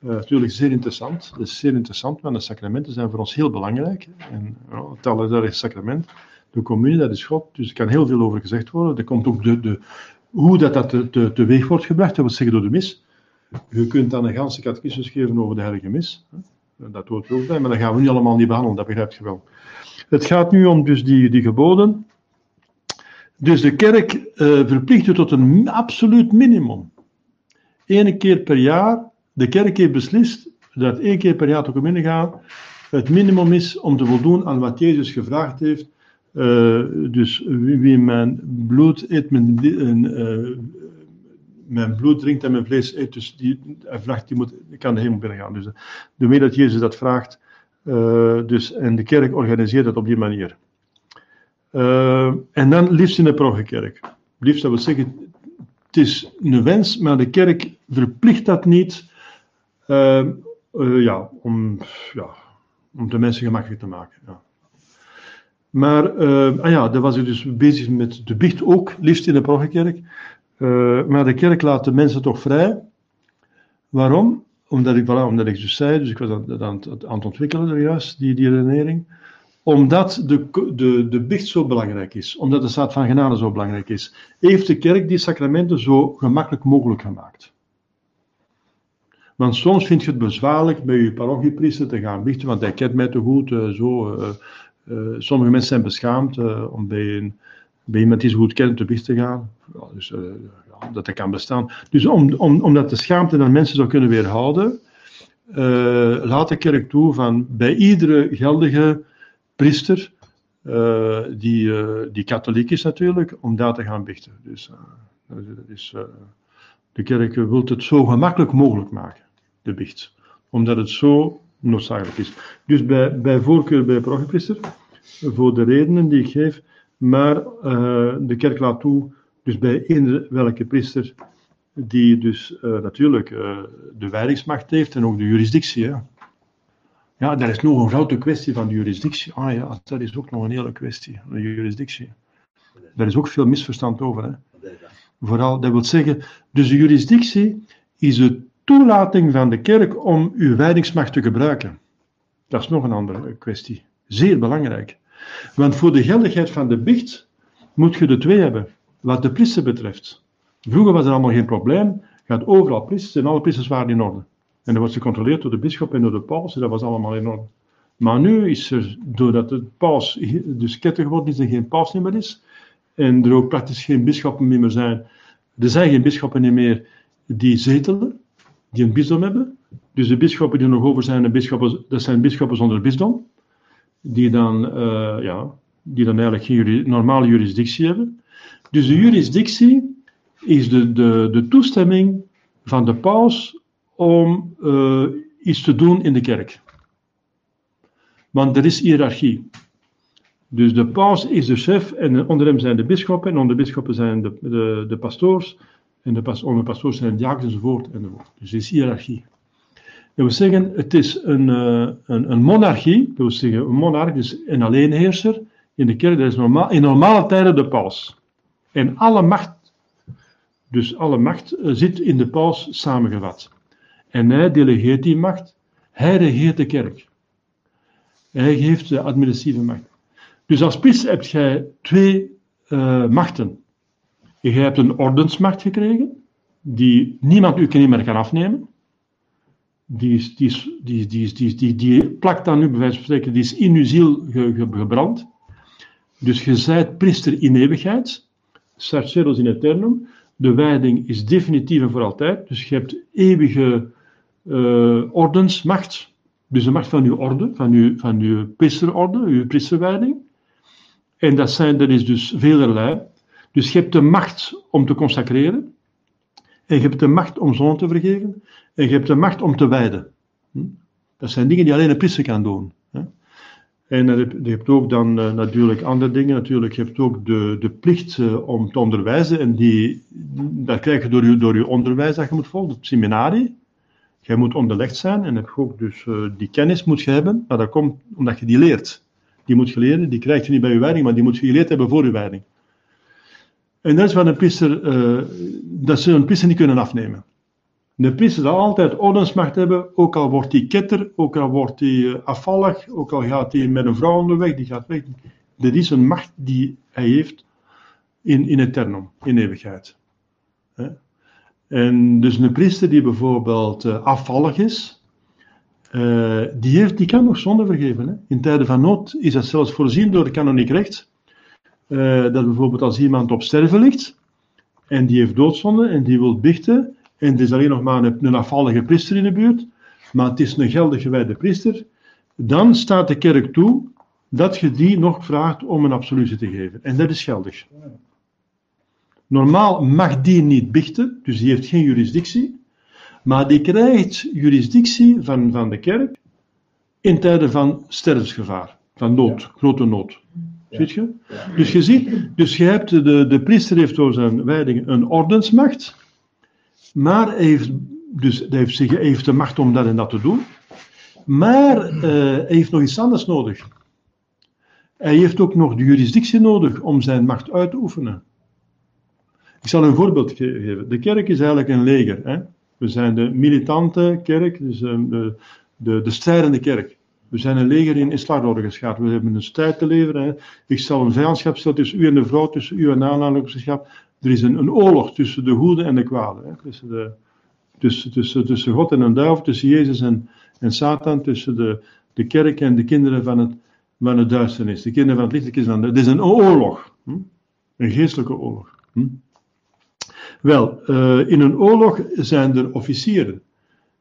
Speaker 1: Uh, natuurlijk zeer interessant. Het is zeer interessant, want de sacramenten zijn voor ons heel belangrijk. En uh, het alledaagse sacrament, de communie, dat is God. Dus er kan heel veel over gezegd worden. Er komt ook de, de, hoe dat, dat te, te, teweeg wordt gebracht, dat zeggen door de mis. Je kunt dan een ganse catechismus geven over de heilige mis. Dat hoort er ook bij, maar dat gaan we nu allemaal niet behandelen, dat begrijp je wel. Het gaat nu om dus die, die geboden. Dus de kerk uh, verplicht je tot een absoluut minimum. Eén keer per jaar, de kerk heeft beslist dat één keer per jaar te binnen gaan het minimum is om te voldoen aan wat Jezus gevraagd heeft. Uh, dus wie mijn bloed eet, mijn, uh, mijn bloed drinkt en mijn vlees eet, dus die, hij vraagt, die moet, kan de hemel binnen gaan. Dus de, de dat Jezus dat vraagt, uh, dus, en de kerk organiseert dat op die manier. Uh, en dan liefst in de parochiekerk. Liefst, dat wil zeggen, het is een wens, maar de kerk verplicht dat niet uh, ja, om, ja, om de mensen gemakkelijk te maken. Ja. Maar, ah ja, daar was ik dus bezig met de biecht ook, liefst in de parochiekerk. maar de kerk laat de mensen toch vrij. Waarom? Omdat ik, voilà, omdat ik dus zei, dus ik was aan, aan, het ontwikkelen juist, die, die redenering. Omdat de, de, de bicht zo belangrijk is, omdat de staat van genade zo belangrijk is, heeft de kerk die sacramenten zo gemakkelijk mogelijk gemaakt. Want soms vind je het bezwaarlijk bij je parochiepriester te gaan bichten, want hij kent mij te goed, uh, zo, uh, Eh, sommige mensen zijn beschaamd eh, om bij, een, bij iemand die ze goed kent de biecht te gaan. Ja, dus, eh, dat dat kan bestaan. Dus om, om, omdat de schaamte dan mensen zou kunnen weerhouden, eh, laat de kerk toe van bij iedere geldige priester, eh, die, eh, die katholiek is natuurlijk, om daar te gaan bichten. Dus, dus eh, de kerk wil het zo gemakkelijk mogelijk maken, de bicht. Omdat het zo noodzakelijk is. Dus bij, bij voorkeur bij parochiepriester, voor de redenen die ik geef, maar de kerk laat toe, dus bij eender welke priester, die dus eh, natuurlijk eh, de wijdingsmacht heeft en ook de jurisdictie. Hè. Ja, dat is nog een grote kwestie van de jurisdictie. Ah ja, dat is ook nog een hele kwestie, de jurisdictie. Daar is ook veel misverstand over. Hè. Vooral, dat wil zeggen, dus de jurisdictie is de toelating van de kerk om uw wijdingsmacht te gebruiken. Dat is nog een andere kwestie. Zeer belangrijk. Want voor de geldigheid van de bicht moet je de twee hebben, wat de priester betreft. Vroeger was er allemaal geen probleem. Had overal priesters en alle priesters waren in orde. En dat wordt gecontroleerd door de bisschop en door de paus, en dat was allemaal in orde. Maar nu is er, doordat de paus dus ketter geworden is en geen paus meer is, en er ook praktisch geen bisschoppen meer zijn, er zijn geen bisschoppen meer die zetelen, die een bisdom hebben. Dus de bisschoppen die nog over zijn, dat zijn bisschoppen zonder bisdom, die dan, eh, ja, die dan eigenlijk geen normale jurisdictie hebben. Dus de jurisdictie is de, de, de toestemming van de paus om eh, iets te doen in de kerk. Want er is hiërarchie. Dus de paus is de chef en onder hem zijn de bisschoppen en onder de bisschoppen zijn de, de, de pastoors en de onder de pastoors zijn de diakens enzovoort enzovoort. Dus er is hiërarchie. Dat wil zeggen, het is een, eh, een, een monarchie, dat wil zeggen, een monarch is een alleenheerser in de kerk, dat is normaal, in normale tijden de paus. En alle macht, dus alle macht eh, zit in de paus samengevat. En hij delegeert die macht, hij regeert de kerk. Hij geeft de administratieve macht. Dus als priester heb jij twee eh, machten. Je hebt een ordensmacht gekregen, die niemand u niet meer kan afnemen. Die, is, die, is, die, die, die, die, plakt dan nu, bij spreken, die is in uw ziel ge- ge- gebrand. Dus je zijt priester in eeuwigheid, sarceros in eternum. De wijding is definitief en voor altijd. Dus je hebt eeuwige eh, ordensmacht. Dus de macht van uw orde, van uw, van uw priesterorde, uw priesterwijding. En dat, zijn, dat is dus velerlei. Dus je hebt de macht om te consacreren. En je hebt de macht om zonen te vergeven. En je hebt de macht om te wijden. Hm? Dat zijn dingen die alleen een priester kan doen. En heb- je hebt ook dan eh, natuurlijk andere dingen. Natuurlijk, je hebt ook de, de plicht eh, om te onderwijzen. En die, dat krijg je door je, door je onderwijs dat je moet volgen, het seminarie. Jij moet onderlegd zijn en heb ook dus eh, die kennis moet je hebben. Maar dat komt omdat je die leert. Die moet je leren, die krijg je niet bij je wijding, maar die moet je geleerd hebben voor je wijding. En dat is wat een priester, eh, dat ze een priester niet kunnen afnemen. De priester zal altijd ordensmacht hebben, ook al wordt hij ketter, ook al wordt hij eh, afvallig, ook al gaat hij met een vrouw onderweg, die gaat weg. Dat is een macht die hij heeft in, in eternum, in eeuwigheid. En dus een priester die bijvoorbeeld eh, afvallig is, eh, die, heeft, die kan nog zonde vergeven. In tijden van nood is dat zelfs voorzien door het kanoniek recht. dat bijvoorbeeld als iemand op sterven ligt en die heeft doodzonde en die wil bichten en er is alleen nog maar een, een afvallige priester in de buurt, maar het is een geldig gewijde priester, dan staat de kerk toe dat je die nog vraagt om een absolutie te geven. En dat is geldig. Normaal mag die niet bichten, dus die heeft geen jurisdictie, maar die krijgt jurisdictie van, van de kerk in tijden van sterfsgevaar, van nood, grote nood. Ziet je? Dus je ziet, dus je hebt de, de priester heeft door zijn wijding een ordensmacht, maar heeft, dus heeft, zich, heeft de macht om dat en dat te doen, maar eh, hij heeft nog iets anders nodig. Hij heeft ook nog de jurisdictie nodig om zijn macht uit te oefenen. Ik zal een voorbeeld ge- geven. De kerk is eigenlijk een leger. Hè? We zijn de militante kerk, dus eh, de, de, de strijdende kerk. We zijn een leger in, in slagorde geschaard. We hebben een strijd te leveren. Hè? Ik zal een vijandschap stellen tussen u en de vrouw, tussen u en de aanhalingsgeschap. Er is een, een oorlog tussen de goede en de kwade. Hè? Tussen, de, tussen, tussen, tussen God en een duivel, tussen Jezus en, en Satan, tussen de, de kerk en de kinderen van het, van de duisternis. De kinderen van het licht, van de... Het is een oorlog. Hm? Een geestelijke oorlog. Hm? Wel, uh, in een oorlog zijn er officieren.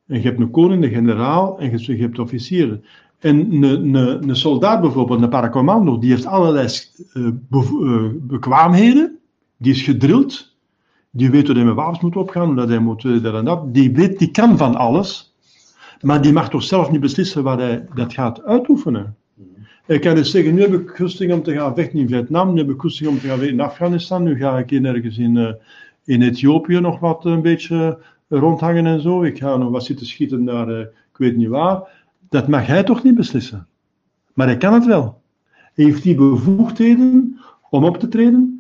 Speaker 1: En je hebt een koning, een generaal en je hebt officieren. En een, een, een soldaat bijvoorbeeld, een paracommando, die heeft allerlei uh, bekwaamheden. Die is gedrild. Die weet hoe hij met wapens moet opgaan, dat hij moet dat en dat. Die weet, die kan van alles. Maar die mag toch zelf niet beslissen waar hij dat gaat uitoefenen. Ik kan dus zeggen, nu heb ik goesting om te gaan vechten in Vietnam, nu heb ik goesting om te gaan vechten in Afghanistan, nu ga ik in ergens in, uh, in Ethiopië nog wat een beetje rondhangen en zo. Ik ga nog wat zitten schieten naar, uh, ik weet niet waar. Dat mag hij toch niet beslissen. Maar hij kan het wel. Hij heeft die bevoegdheden om op te treden.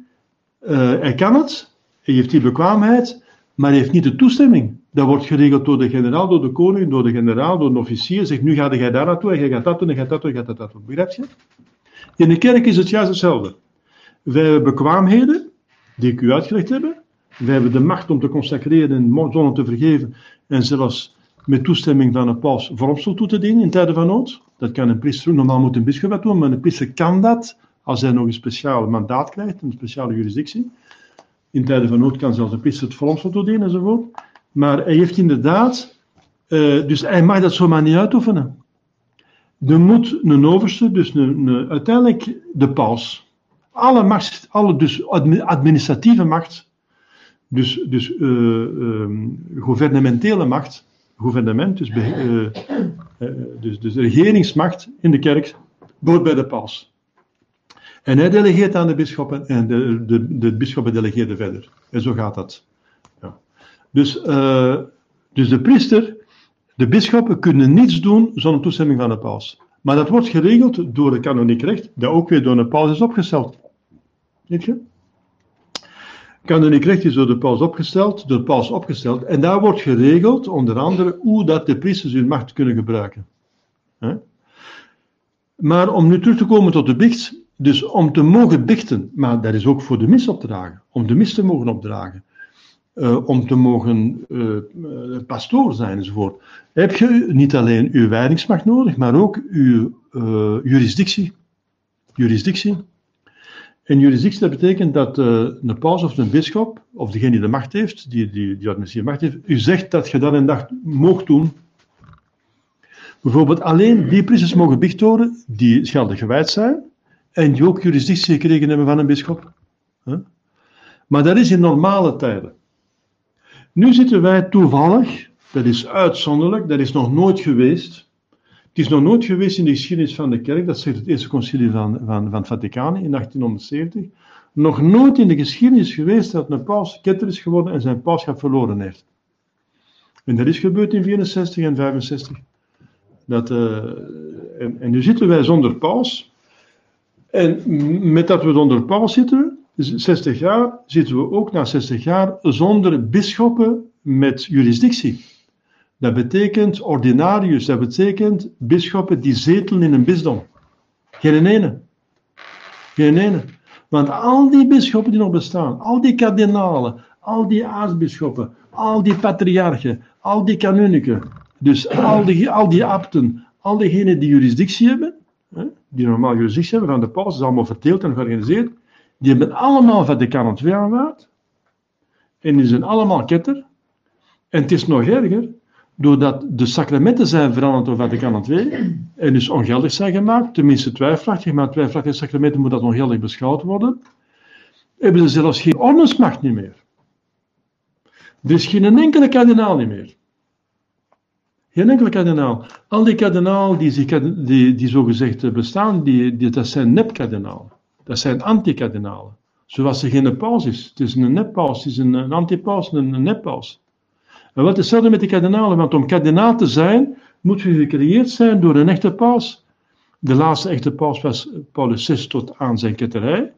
Speaker 1: Uh, hij kan het. Hij heeft die bekwaamheid, maar hij heeft niet de toestemming. Dat wordt geregeld door de generaal, door de koning, door de generaal, door een officier. Zegt, nu ga jij daar naartoe, en jij gaat dat doen, en gaat dat doen, en gaat dat doen. Begrijp je? In de kerk is het juist hetzelfde. Wij hebben bekwaamheden, die ik u uitgelegd heb. Wij hebben de macht om te consacreren en zonder te vergeven. En zelfs met toestemming van een paus vormsel toe te dienen in tijden van nood. Dat kan een priester doen. Normaal moet een bischop dat doen, maar een priester kan dat als hij nog een speciaal mandaat krijgt, een speciale juridictie. In tijden van nood kan zelfs een priester het vormsel toedienen enzovoort. Maar hij heeft inderdaad, uh, dus hij mag dat zomaar niet uitoefenen. Er moet een overste, dus een, uiteindelijk de paus, alle macht, alle dus administratieve macht, dus, dus uh, uh, gouvernementele macht, gouvernement, dus, uh, dus, dus regeringsmacht in de kerk, wordt bij de paus. En hij delegeert aan de bisschoppen en de, de, de bisschoppen delegeerden verder. En zo gaat dat. Dus, uh, dus de priester, de bisschoppen kunnen niets doen zonder toestemming van de paus. Maar dat wordt geregeld door het kanoniek recht, dat ook weer door de paus is opgesteld. Weet je? Kanoniek recht is door de paus opgesteld, door de paus opgesteld, en daar wordt geregeld, onder andere, hoe dat de priesters hun macht kunnen gebruiken. Maar om nu terug te komen tot de biecht, dus om te mogen bichten, maar dat is ook voor de mis opdragen, om de mis te mogen opdragen, uh, om te mogen uh, pastoor zijn enzovoort, heb je niet alleen uw wijdingsmacht nodig, maar ook uw uh, jurisdictie. Jurisdictie. En jurisdictie, dat betekent dat een paus of een bisschop, of degene die de macht heeft, die, die, die macht heeft, u zegt dat je dat en dat mocht doen. Bijvoorbeeld alleen die priesters mogen bichthoren die scheldig gewijd zijn en die ook jurisdictie gekregen hebben van een bisschop. Huh? Maar dat is in normale tijden. Nu zitten wij toevallig, dat is uitzonderlijk, dat is nog nooit geweest. Het is nog nooit geweest in de geschiedenis van de kerk, dat zegt het Eerste Concilie van, van, van het Vaticaan in 1870. Nog nooit in de geschiedenis geweest dat een paus ketter is geworden en zijn pauschap verloren heeft. En dat is gebeurd in 64 en 65. Dat, uh, en, en nu zitten wij zonder paus. En met dat we zonder paus zitten, 60 jaar zitten we ook na 60 jaar zonder bisschoppen met jurisdictie. Dat betekent ordinarius, dat betekent bisschoppen die zetelen in een bisdom. Geen ene. Geen ene. Want al die bisschoppen die nog bestaan, al die kardinalen, al die aartsbisschoppen, al die patriarchen, al die kanuniken, dus al die, al die abten, al diegenen die jurisdictie hebben, die normaal jurisdictie hebben van de paus, is allemaal verdeeld en georganiseerd, die hebben allemaal Vaticaan II aanvaard. En die zijn allemaal ketter. En het is nog erger, doordat de sacramenten zijn veranderd door Vaticaan II en dus ongeldig zijn gemaakt, tenminste twijfelachtig, maar twijfelachtige sacramenten moet dat ongeldig beschouwd worden, hebben ze zelfs geen ordensmacht niet meer. Er is geen enkele kardinaal niet meer. Geen enkele kardinaal. Al die kardinalen die, die, die zogezegd bestaan, die, die, dat zijn nepkardinalen. Dat zijn antikardinalen. Zoals er geen paus is. Het is een neppaus, het is een, een antipaus, een, een neppaus. En wat is hetzelfde met de kardinalen? Want om kardinaal te zijn, moet je gecreëerd zijn door een echte paus. De laatste echte paus was Paulus VI tot aan zijn ketterij.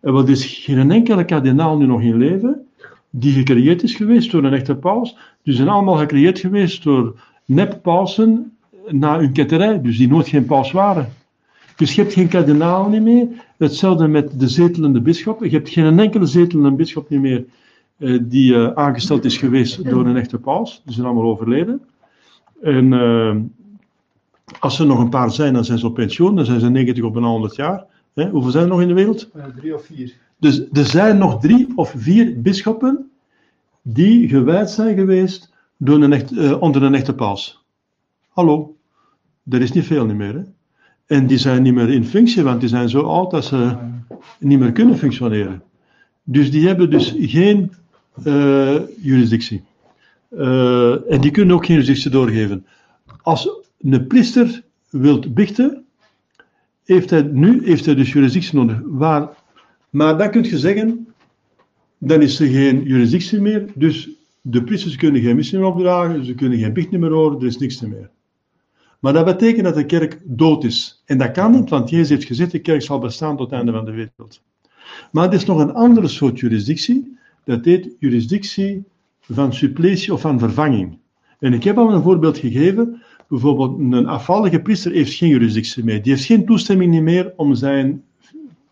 Speaker 1: En wat is geen enkele kardinaal nu nog in leven die gecreëerd is geweest door een echte paus. Die zijn allemaal gecreëerd geweest door neppausen na hun ketterij, dus die nooit geen paus waren. Dus je hebt geen kardinaal niet meer. Hetzelfde met de zetelende bisschop. Je hebt geen enkele zetelende bisschop niet meer uh, die uh, aangesteld is geweest door een echte paus. Die zijn allemaal overleden. En, uh, Als er nog een paar zijn, dan zijn ze op pensioen. Dan zijn ze 90 op een 100 jaar. Hè? Hoeveel zijn er nog in de wereld?
Speaker 2: Eh, drie of vier.
Speaker 1: Dus er zijn nog drie of vier bisschoppen die gewijd zijn geweest door een eh, onder een echte paus. Hallo, er is niet veel niet meer. Hè? En die zijn niet meer in functie, want die zijn zo oud dat ze niet meer kunnen functioneren. Dus die hebben dus geen eh, jurisdictie. Eh, en die kunnen ook geen jurisdictie doorgeven. Als een priester wilt bichten, heeft hij, nu heeft hij dus jurisdictie nodig. Waar, maar dan kun je zeggen, dan is er geen jurisdictie meer, dus de priesters kunnen geen missie meer opdragen, ze kunnen geen bicht meer horen, er is niks meer. Maar dat betekent dat de kerk dood is. En dat kan niet, want Jezus heeft gezegd, de kerk zal bestaan tot het einde van de wereld. Maar er is nog een andere soort jurisdictie, dat heet jurisdictie van suppletie of van vervanging. En ik heb al een voorbeeld gegeven. Bijvoorbeeld, een afvallige priester heeft geen jurisdictie meer. Die heeft geen toestemming meer om zijn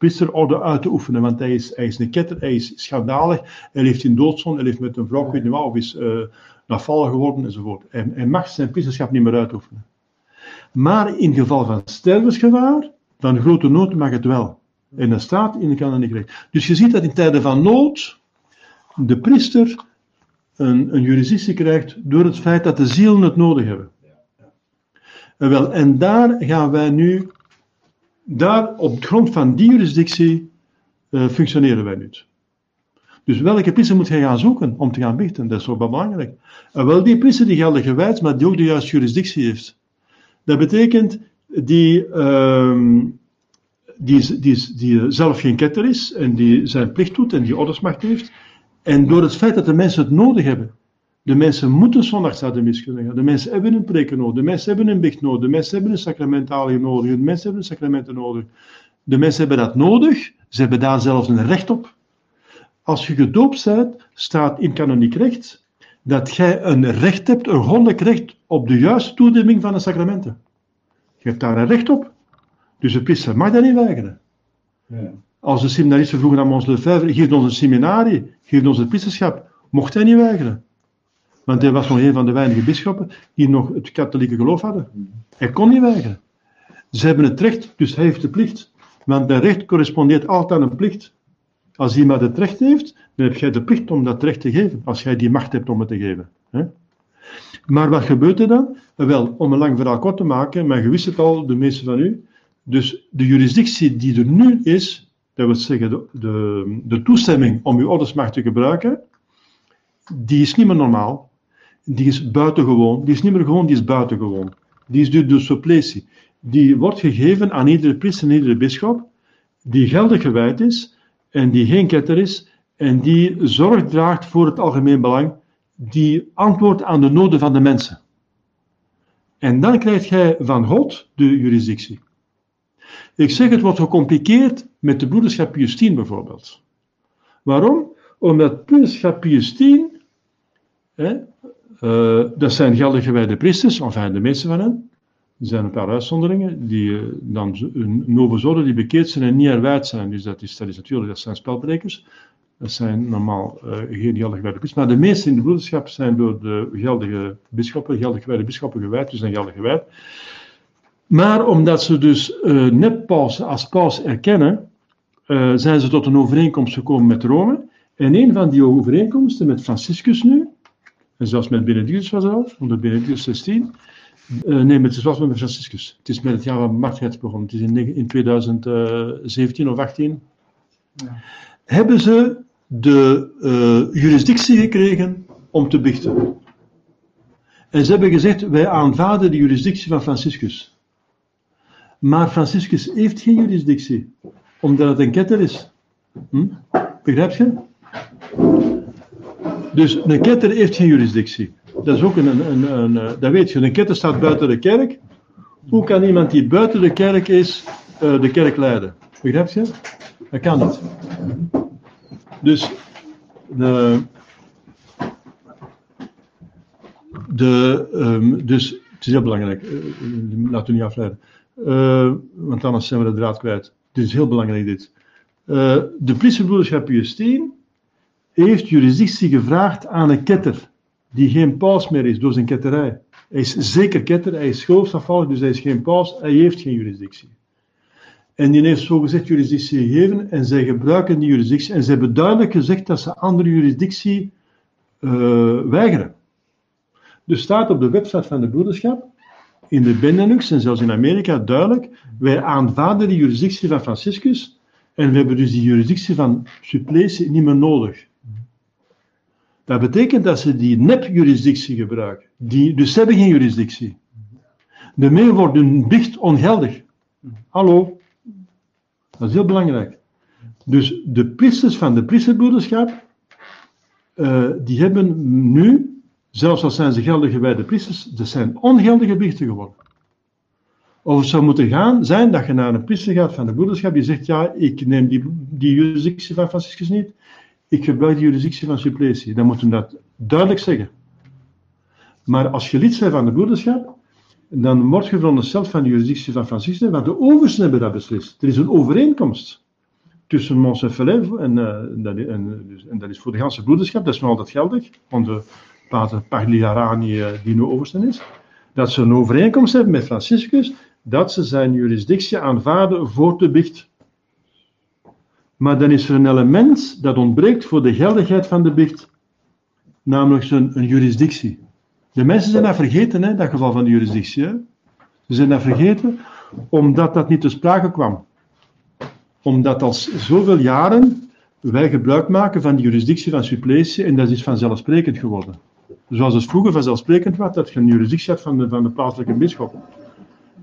Speaker 1: priesterorde uit te oefenen, want hij is, hij is een ketter, hij is schandalig, hij leeft in doodzon, hij leeft met een vrouw, ik weet niet wat, of is uh, afvallig geworden enzovoort. En hij mag zijn priesterschap niet meer uitoefenen. Maar in geval van stervensgevaar, van grote nood mag het wel. En dat staat in de kanoniek Dus je ziet dat in tijden van nood de priester een, een jurisdictie krijgt door het feit dat de zielen het nodig hebben. En, wel, en daar gaan wij nu, daar op grond van die jurisdictie uh, functioneren wij nu. Dus welke priester moet je gaan zoeken om te gaan bichten? Dat is wel belangrijk. En wel die priester die geldig gewijd, maar die ook de juiste jurisdictie heeft. Dat betekent die, uh, die, die, die zelf geen ketter is en die zijn plicht doet en die ordersmacht heeft. En door het feit dat de mensen het nodig hebben. De mensen moeten zondags naar de mis kunnen gaan. De mensen hebben een preken nodig. De mensen hebben een bicht nodig. De mensen hebben een sacramentalie nodig. De mensen hebben een sacramenten nodig. De mensen hebben dat nodig. Ze hebben daar zelfs een recht op. Als je gedoopt bent, staat in kanoniek recht dat jij een recht hebt, een goddelijk recht op de juiste toedemming van de sacramenten. Je hebt daar een recht op. Dus de priester mag dat niet weigeren. Ja. Als de seminaristen vroegen aan ons Lefebvre, geef ons een seminarie, geef ons het priesterschap, mocht hij niet weigeren. Want hij was nog een van de weinige bisschoppen die nog het katholieke geloof hadden. Hij kon niet weigeren. Ze hebben het recht, dus hij heeft de plicht. Want de recht correspondeert altijd aan een plicht. Als iemand het recht heeft, dan heb jij de plicht om dat recht te geven. Als jij die macht hebt om het te geven. Maar wat gebeurt er dan? Wel, om een lang verhaal kort te maken, maar je wist het al, de meeste van u. Dus de jurisdictie die er nu is, dat wil zeggen de, de, toestemming om uw ordensmacht te gebruiken, die is niet meer normaal. Die is buitengewoon. Die is niet meer gewoon, die is buitengewoon. Die is dus de suppletie. Die wordt gegeven aan iedere priester en iedere bisschop, die geldig gewijd is en die geen ketter is en die zorg draagt voor het algemeen belang, die antwoordt aan de noden van de mensen. En dan krijg jij van God de jurisdictie. Ik zeg het wordt gecompliceerd met de broederschap Pius bijvoorbeeld. Waarom? Omdat broederschap Pius hè, uh, dat zijn geldig gewijde priesters, enfin de meeste van hen. Er zijn een paar uitzonderingen, die uh, dan novo zoden die bekeerd zijn en niet erwijd zijn. Dus dat is, dat is natuurlijk, dat zijn spelbrekers. Dat zijn normaal uh, geen geldig gewijde priesters. Maar de meeste in de broederschap zijn door de geldige bisschoppen, geldig gewijde gewijd, dus zijn geldig gewijd. Maar omdat ze dus uh, net paus als paus erkennen, zijn ze tot een overeenkomst gekomen met Rome. En een van die overeenkomsten met Franciscus nu, en zelfs met Benedictus was al, onder Benedictus 16, uh, nee, met, het was met Franciscus. Het is met het jaar van Martrijds begonnen. Het is in, in 2017 of 18. Ja. Hebben ze de uh, jurisdictie gekregen om te bichten. En ze hebben gezegd, wij aanvaarden de jurisdictie van Franciscus. Maar Franciscus heeft geen jurisdictie, omdat het een ketter is. Hm? Begrijp je? Dus een ketter heeft geen jurisdictie. Dat is ook een, een, een, eh, dat weet je, een ketter staat buiten de kerk. Hoe kan iemand die buiten de kerk is, uh, de kerk leiden? Begrijp je? Dat kan niet. Dus de, de, um, dus het is heel belangrijk, uh, laten we niet afleiden. Want anders zijn we de draad kwijt. Dit is heel belangrijk dit. Uh, de priesterbroederschap Justine heeft jurisdictie gevraagd aan een ketter die geen paus meer is door zijn ketterij. Hij is zeker ketter, hij is geloofsafvallig, dus hij is geen paus, hij heeft geen juridictie. En die heeft zogezegd juridictie gegeven en zij gebruiken die juridictie. En ze hebben duidelijk gezegd dat ze andere juridictie uh, weigeren. Dus staat op de website van de broederschap, in de Benelux en zelfs in Amerika duidelijk, wij aanvaarden de juridictie van Franciscus en we hebben dus die juridictie van Supplecie niet meer nodig. Dat betekent dat ze die nep-juridictie gebruiken. Die, dus ze hebben geen juridictie. Daarmee wordt hun biecht ongeldig. Hallo. Dat is heel belangrijk. Dus de priesters van de priesterbroederschap, uh, die hebben nu, zelfs al zijn ze geldige bij de priesters, dat zijn ongeldige biechten geworden. Of het zou moeten gaan zijn dat je naar een priester gaat van de broederschap, die zegt, ja, ik neem die, die van Franciscus niet, ik gebruik de juridictie van suppletie. Dan moeten we dat duidelijk zeggen. Maar als je lid bent van de broederschap, dan word je verondersteld van de juridictie van Franciscus, want de oversten hebben dat beslist. Er is een overeenkomst tussen Mons en Felève, en, uh, en, dus, en, dat is voor de hele broederschap, dat is nog altijd geldig, de pater Pagliarani, uh, die nu oversten is, dat ze een overeenkomst hebben met Franciscus, dat ze zijn juridictie aanvaarden voor de bicht. Maar dan is er een element dat ontbreekt voor de geldigheid van de bicht, namelijk een, een juridictie. De mensen zijn dat vergeten, hè, dat geval van de juridictie. Ze zijn dat vergeten omdat dat niet te sprake kwam. Omdat al zoveel jaren wij gebruik maken van de juridictie van suppletie en dat is vanzelfsprekend geworden. Zoals het vroeger vanzelfsprekend was dat je een juridictie had van de, van de plaatselijke bisschop.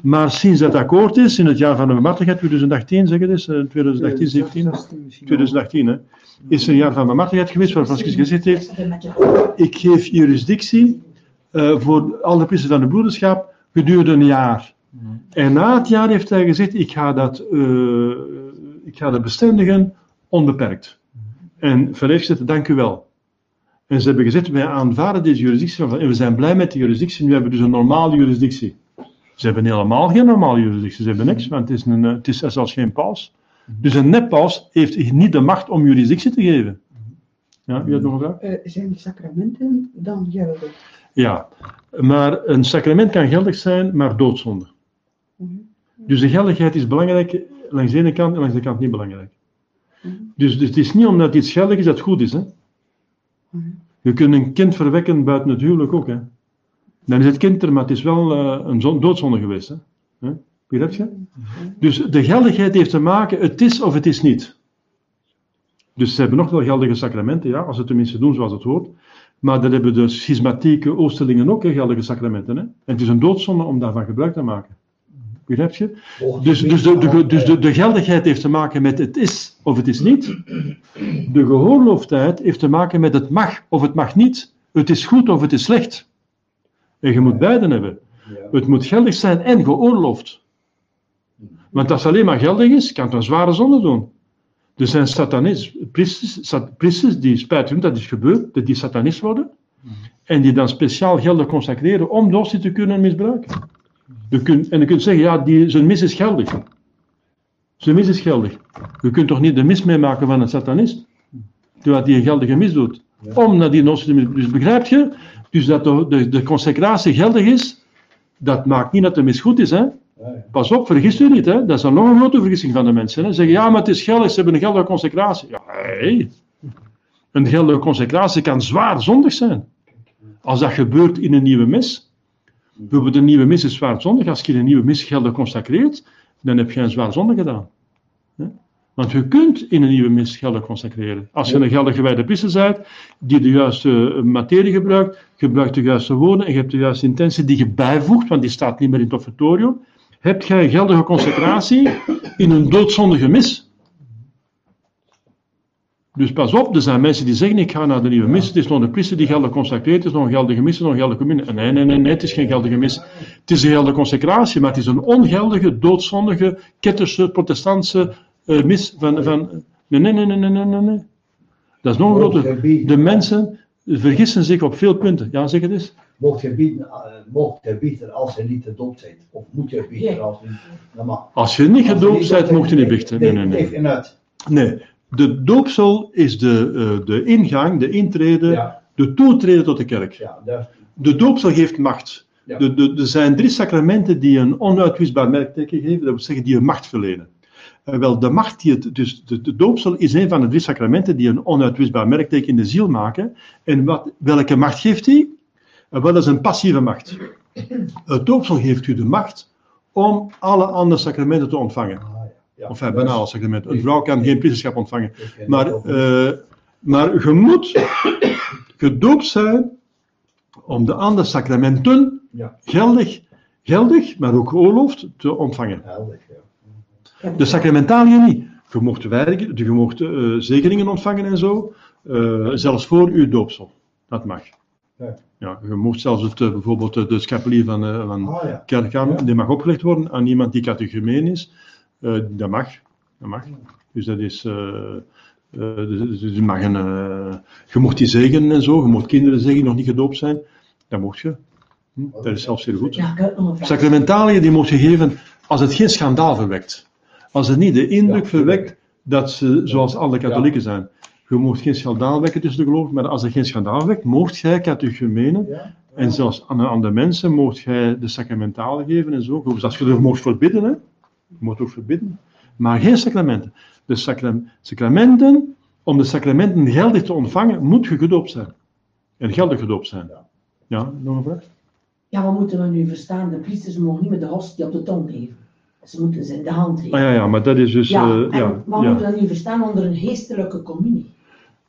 Speaker 1: Maar sinds dat akkoord is, in het jaar van de bemartigheid, 2018 zeg het eens, 2018, 17, 2018, hè, is er een jaar van bemartigheid geweest waar Franciscus gezegd heeft, ik geef juridictie uh, voor alle priesters van de broederschap gedurende een jaar. En na het jaar heeft hij gezegd, ik ga dat, uh, ik ga dat bestendigen onbeperkt. En Verleef zegt, dank u wel. En ze hebben gezegd, wij aanvaarden deze juridictie en we zijn blij met de juridictie, nu hebben we dus een normale juridictie. Ze hebben helemaal geen normale juridictie, ze hebben niks, want het is, een, het is zelfs geen paus. Dus een neppaus heeft niet de macht om juridictie te geven. Ja, u hebt nog een vraag?
Speaker 3: Uh, zijn de sacramenten dan geldig?
Speaker 1: Ja, maar een sacrament kan geldig zijn, maar doodzonde. Dus de geldigheid is belangrijk langs de ene kant en langs de kant niet belangrijk. Dus, dus het is niet omdat iets geldig is dat het goed is. Hè? Je kunt een kind verwekken buiten het huwelijk ook. Hè? Dan is het kind er, maar het is wel uh, een doodzonde geweest. Hè? Begrijp je? Dus de geldigheid heeft te maken, het is of het is niet. Dus ze hebben nog wel geldige sacramenten, ja, als ze tenminste doen zoals het hoort. Maar dat hebben de schismatieke oosterlingen ook, hè, geldige sacramenten. Hè? En het is een doodzonde om daarvan gebruik te maken. Begrijp je? Dus, dus, de, de, dus de, de, geldigheid heeft te maken met het is of het is niet. De gehoorloofdheid heeft te maken met het mag of het mag niet. Het is goed of het is slecht. En je moet beide hebben. Het moet geldig zijn en geoorloofd. Want als het alleen maar geldig is, kan het een zware zonde doen. Er zijn satanist, priesters, die spijt doen dat is gebeurd, dat die satanist worden. En die dan speciaal gelden consacreren om doosje te kunnen misbruiken. Je kunt, en je kunt zeggen, ja, die, zijn mis is geldig. Zijn mis is geldig. Je kunt toch niet de mis meemaken van een satanist? Terwijl die een geldige mis doet. Om naar die notie te Dus begrijp je? Dus dat de, de, de consecratie geldig is, dat maakt niet dat de mis goed is, hè? Pas op, vergis u niet, hè? dat is dan nog een grote vergissing van de mensen. Hè? Zeggen, ja, maar het is geldig, ze hebben een geldige consecratie. Ja, hey. Een geldige consecratie kan zwaar zondig zijn. Als dat gebeurt in een nieuwe mis. Bijvoorbeeld een nieuwe mis is zwaar zondig. Als je een nieuwe mis geldig consecreert, dan heb je een zwaar zonde gedaan. Want je kunt in een nieuwe mis geldig consecreren. Als je een geldig gewijde priester bent, die de juiste materie gebruikt, gebruikt de juiste woorden en je hebt de juiste intentie die je bijvoegt, want die staat niet meer in het offertorium, heb jij geldige consecratie in een doodzondige mis. Dus pas op, er zijn mensen die zeggen: Ik ga naar de nieuwe mis. Het is nog een priester die geldig consecreert. Het is nog een geldige mis, nog een geldige min. Nee, nee, nee, nee, het is geen geldige mis. Het is een geldige consecratie, maar het is een ongeldige, doodzondige, ketterse, protestantse uh, mis van. van nee, nee, nee, nee, nee, nee, nee. Dat is nog een grote. De mensen vergissen zich op veel punten. Ja, zeg het eens
Speaker 4: mocht je bieden, uh, mocht je bieden als je niet gedoopt bent? Of moet je bieden als je niet...
Speaker 1: Als je niet gedoopt bent, mocht je niet biechten. Nee, nee, nee. Nee, de doopsel is de, uh, de ingang, de intrede, ja. de toetreden tot de kerk. Ja, de doopsel geeft macht.
Speaker 4: Ja.
Speaker 1: De, de, er zijn drie sacramenten die een onuitwisbaar merkteken geven, dat wil zeggen die een macht verlenen. Eh, wel, de macht die het, dus de, de doopsel is een van de drie sacramenten die een onuitwisbaar merkteken in de ziel maken. En wat, welke macht geeft die? Eh, wel, dat is een passieve macht. Het doopsel geeft u de macht om alle andere sacramenten te ontvangen.
Speaker 4: Ah, ja. Ja.
Speaker 1: Of een banale sacrament. Een vrouw kan geen priesterschap ontvangen. Maar, eh, maar je moet gedoopt zijn om de andere sacramenten geldig, geldig, maar ook geoorloofd te ontvangen.
Speaker 4: Helder, ja.
Speaker 1: De sacramentaliën niet. Je mocht wijdigen, je mocht eh, zegeningen ontvangen en zo, eh, zelfs voor uw doopsel. Dat mag.
Speaker 4: Ja.
Speaker 1: Ja, je mocht zelfs het, eh, bijvoorbeeld de schapelier van, eh, van
Speaker 4: Ah, ja.
Speaker 1: kerkgaan,
Speaker 4: Ja.
Speaker 1: die mag opgelegd worden aan iemand die catechumeen is. Dat mag. Dat mag. Dus dat is. eh, dus, dus je, mag een, je mocht die zegenen en zo, je mocht kinderen zeggen die nog niet gedoopt zijn. Dat mocht je. Hm, Dat is zelfs heel goed. Sacramentaliën die mocht je geven als het geen schandaal verwekt. Als het niet de indruk
Speaker 4: Ja,
Speaker 1: verwekt dat ze zoals alle katholieken zijn. Je mocht geen schandaal wekken tussen de gelovigen, maar als er geen schandaal wekt, mocht jij catechumenen
Speaker 4: Ja.
Speaker 1: en zelfs aan, aan de mensen mocht jij de sacramentalen geven en zo. Dus als je er mocht verbidden, hè. je mocht ook verbidden, maar geen sacramenten. De sacram- sacramenten, om de sacramenten geldig te ontvangen, moet je gedoopt zijn. En geldig gedoopt zijn.
Speaker 4: Ja.
Speaker 1: Ja, nog een vraag?
Speaker 5: Ja, wat moeten we nu verstaan? De priesters mogen niet met de hostie op de tong geven. Ze moeten ze in de hand geven.
Speaker 1: Ah ja, ja, maar dat is dus.
Speaker 5: Ja,
Speaker 1: eh, ja,
Speaker 5: wat
Speaker 1: ja.
Speaker 5: moeten we nu verstaan onder een geestelijke communie?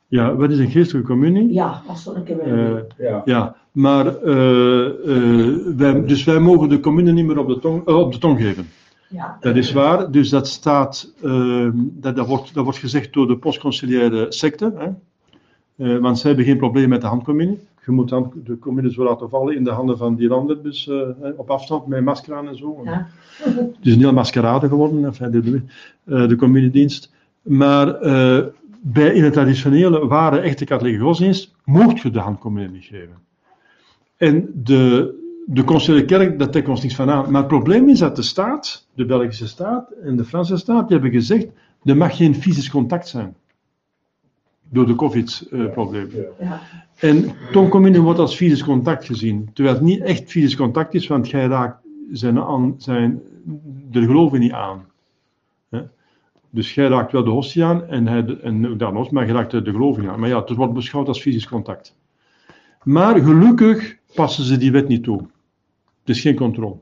Speaker 1: ja, wat is een geestelijke communie?
Speaker 5: Ja, als we een keer
Speaker 1: Eh.
Speaker 4: Ja.
Speaker 1: ja, maar eh, eh, wij, dus wij mogen de communie niet meer op de tong, op de tong geven.
Speaker 5: ja.
Speaker 1: Dat is waar, dus dat staat, eh, dat, dat, wordt, dat wordt gezegd door de postconciliaire secte, hè? Eh, want zij hebben geen probleem met de handcommunie. Je moet dan de communie zo laten vallen in de handen van die landen, dus eh, op afstand met masker aan en zo.
Speaker 5: Ja.
Speaker 1: Het is een heel maskerade geworden, enfin, de, de, eh, de communiedienst. Maar eh, bij, in het traditionele, ware, echte katholieke godsdienst, mocht je de handcommunie niet geven. En de, de conciliaire kerk, dat trekt ons niks van aan. Maar het probleem is dat de staat, de Belgische staat en de Franse staat, die hebben gezegd, er mag geen fysisch contact zijn. Door de covid-probleem.
Speaker 4: Ja.
Speaker 5: Ja.
Speaker 1: En tongcommunie wordt als fysisch contact gezien, terwijl het niet echt fysisch contact is, want jij raakt zijn, aan, zijn, de geloven niet aan. Hè? Dus jij raakt wel de hostie aan en, hij, en ook dan maar je raakt de, niet aan. Maar ja, het wordt beschouwd als fysisch contact. Maar gelukkig passen ze die wet niet toe. Het is geen controle.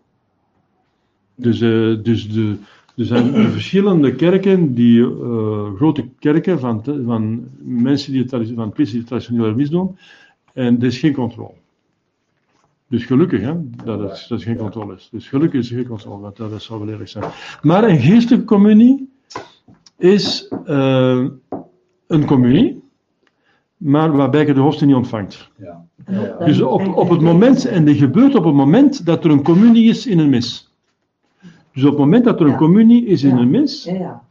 Speaker 1: Dus, eh, dus de, er zijn verschillende kerken, die, eh, grote kerken van, van mensen die van priesters die traditioneel misdoen, en er is geen controle. Dus gelukkig hè, dat het, dat er geen controle is. Dus gelukkig is er geen controle, want dat, dat zou wel eerlijk zijn. Maar een geestelijke communie is eh, een communie, maar waarbij je de hostie niet ontvangt.
Speaker 4: Ja.
Speaker 1: Dus op, op het moment, en die gebeurt op het moment dat er een communie is in een mis. Dus op het moment dat er een
Speaker 5: Ja.
Speaker 1: communie is in
Speaker 5: Ja.
Speaker 1: een mis,
Speaker 5: Ja, ja.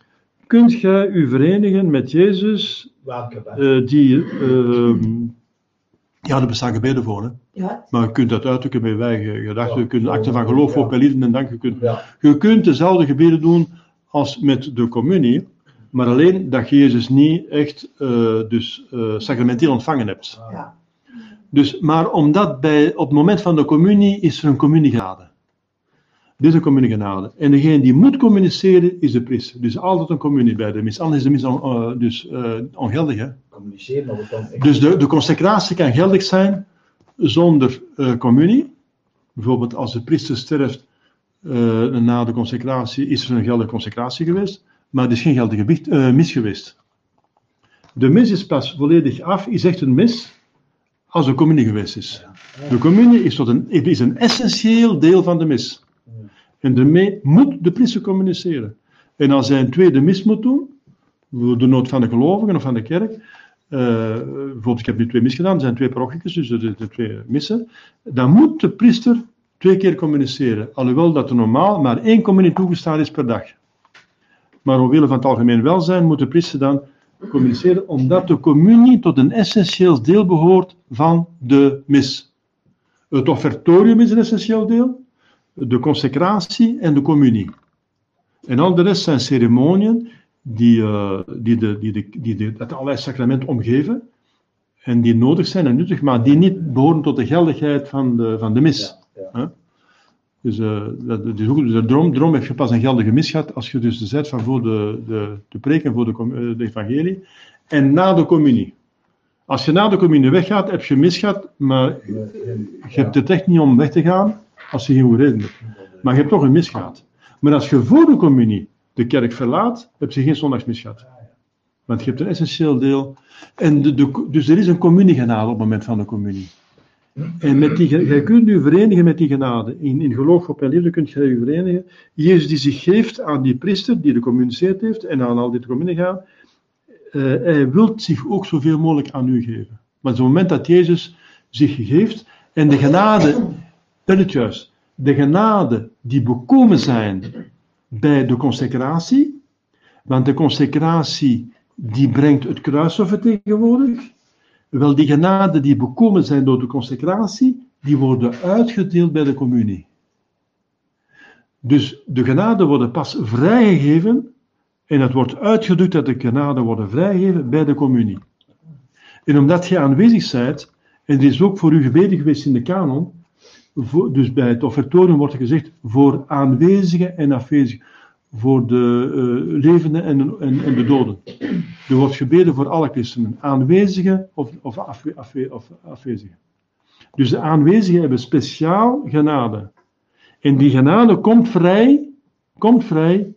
Speaker 1: kunt jij u verenigen met Jezus, eh, die, ehm, ja, er bestaan gebeden voor, hè.
Speaker 5: ja.
Speaker 1: maar je kunt dat uitdrukken met wij gedachten,
Speaker 4: Ja.
Speaker 1: je kunt acten van geloof bij liefde en dank, je kunt,
Speaker 4: Ja.
Speaker 1: je kunt dezelfde gebeden doen als met de communie, maar alleen dat je Jezus niet echt eh, dus, eh, sacramenteel ontvangen hebt.
Speaker 5: ja.
Speaker 1: Dus, maar omdat bij, op het moment van de communie is er een communiegenade. Dit is een communiegenade. En degene die moet communiceren is de priester. Dus altijd een communie bij de mis. Anders is de mis on- eh, dus, eh, ongeldig. Hè?
Speaker 4: Communiceren, maar kan.
Speaker 1: Dus de, de consecratie kan geldig zijn zonder eh, communie. Bijvoorbeeld als de priester sterft na de consecratie, is er een geldige consecratie geweest. Maar er is geen geldige mis geweest. De mis is pas volledig af, is echt een mis als de communie geweest is. De communie is, tot een, is een essentieel deel van de mis. En daarmee moet de priester communiceren. En als hij een tweede mis moet doen, voor de nood van de gelovigen of van de kerk, eh, bijvoorbeeld ik heb nu twee mis gedaan, er zijn twee parochietjes, dus de, de twee missen, dan moet de priester twee keer communiceren. Alhoewel dat er normaal maar één communie toegestaan is per dag. Maar omwille van het algemeen welzijn moet de priester dan communiceren, omdat de communie tot een essentieel deel behoort van de mis. Het offertorium is een essentieel deel, de consecratie en de communie. En al de rest zijn ceremoniën die, eh, die, de, die, de, die de, het allerlei sacrament omgeven en die nodig zijn en nuttig, maar die niet behoren tot de geldigheid van de, van de mis.
Speaker 4: Ja, ja.
Speaker 1: Hè? Dus, eh, dat, dus ook, dus de droom, droom heeft je pas een geldige mis gehad als je dus zet van voor de, de, de preek en voor de, eh, de evangelie. En na de communie. Als je na de communie weggaat, heb je mis gehad, maar je hebt het echt niet om weg te gaan als je geen goede reden hebt. Maar je hebt toch een mis gehad. Maar als je voor de communie de kerk verlaat, heb je geen zondagsmis gehad. Want je hebt een essentieel deel. En de, dus er is een communiegenade op het moment van de communie. En met die, jij kunt u verenigen met die genade. In, in geloof op en liefde kunt jij u verenigen. Jezus die zich geeft aan die priester die de communiceerd heeft en aan al dit communie gaan. eh, hij wil zich ook zoveel mogelijk aan u geven. Maar op het moment dat Jezus zich geeft en de genade, dat de genade die bekomen zijn bij de consecratie, want de consecratie die brengt het kruisoffer tegenwoordig, wel die genade die bekomen zijn door de consecratie, die worden uitgedeeld bij de communie. Dus de genade worden pas vrijgegeven en het wordt uitgedrukt dat de genade worden vrijgegeven bij de communie. En omdat je aanwezig bent, en er is ook voor u gebeden geweest in de kanon, dus bij het offertorium wordt er gezegd voor aanwezigen en afwezigen, voor de eh, levenden en, en, en de doden. Er wordt gebeden voor alle christenen, aanwezigen of, of, afwe- of afwezigen. Dus de aanwezigen hebben speciaal genade. En die genade komt vrij, komt vrij,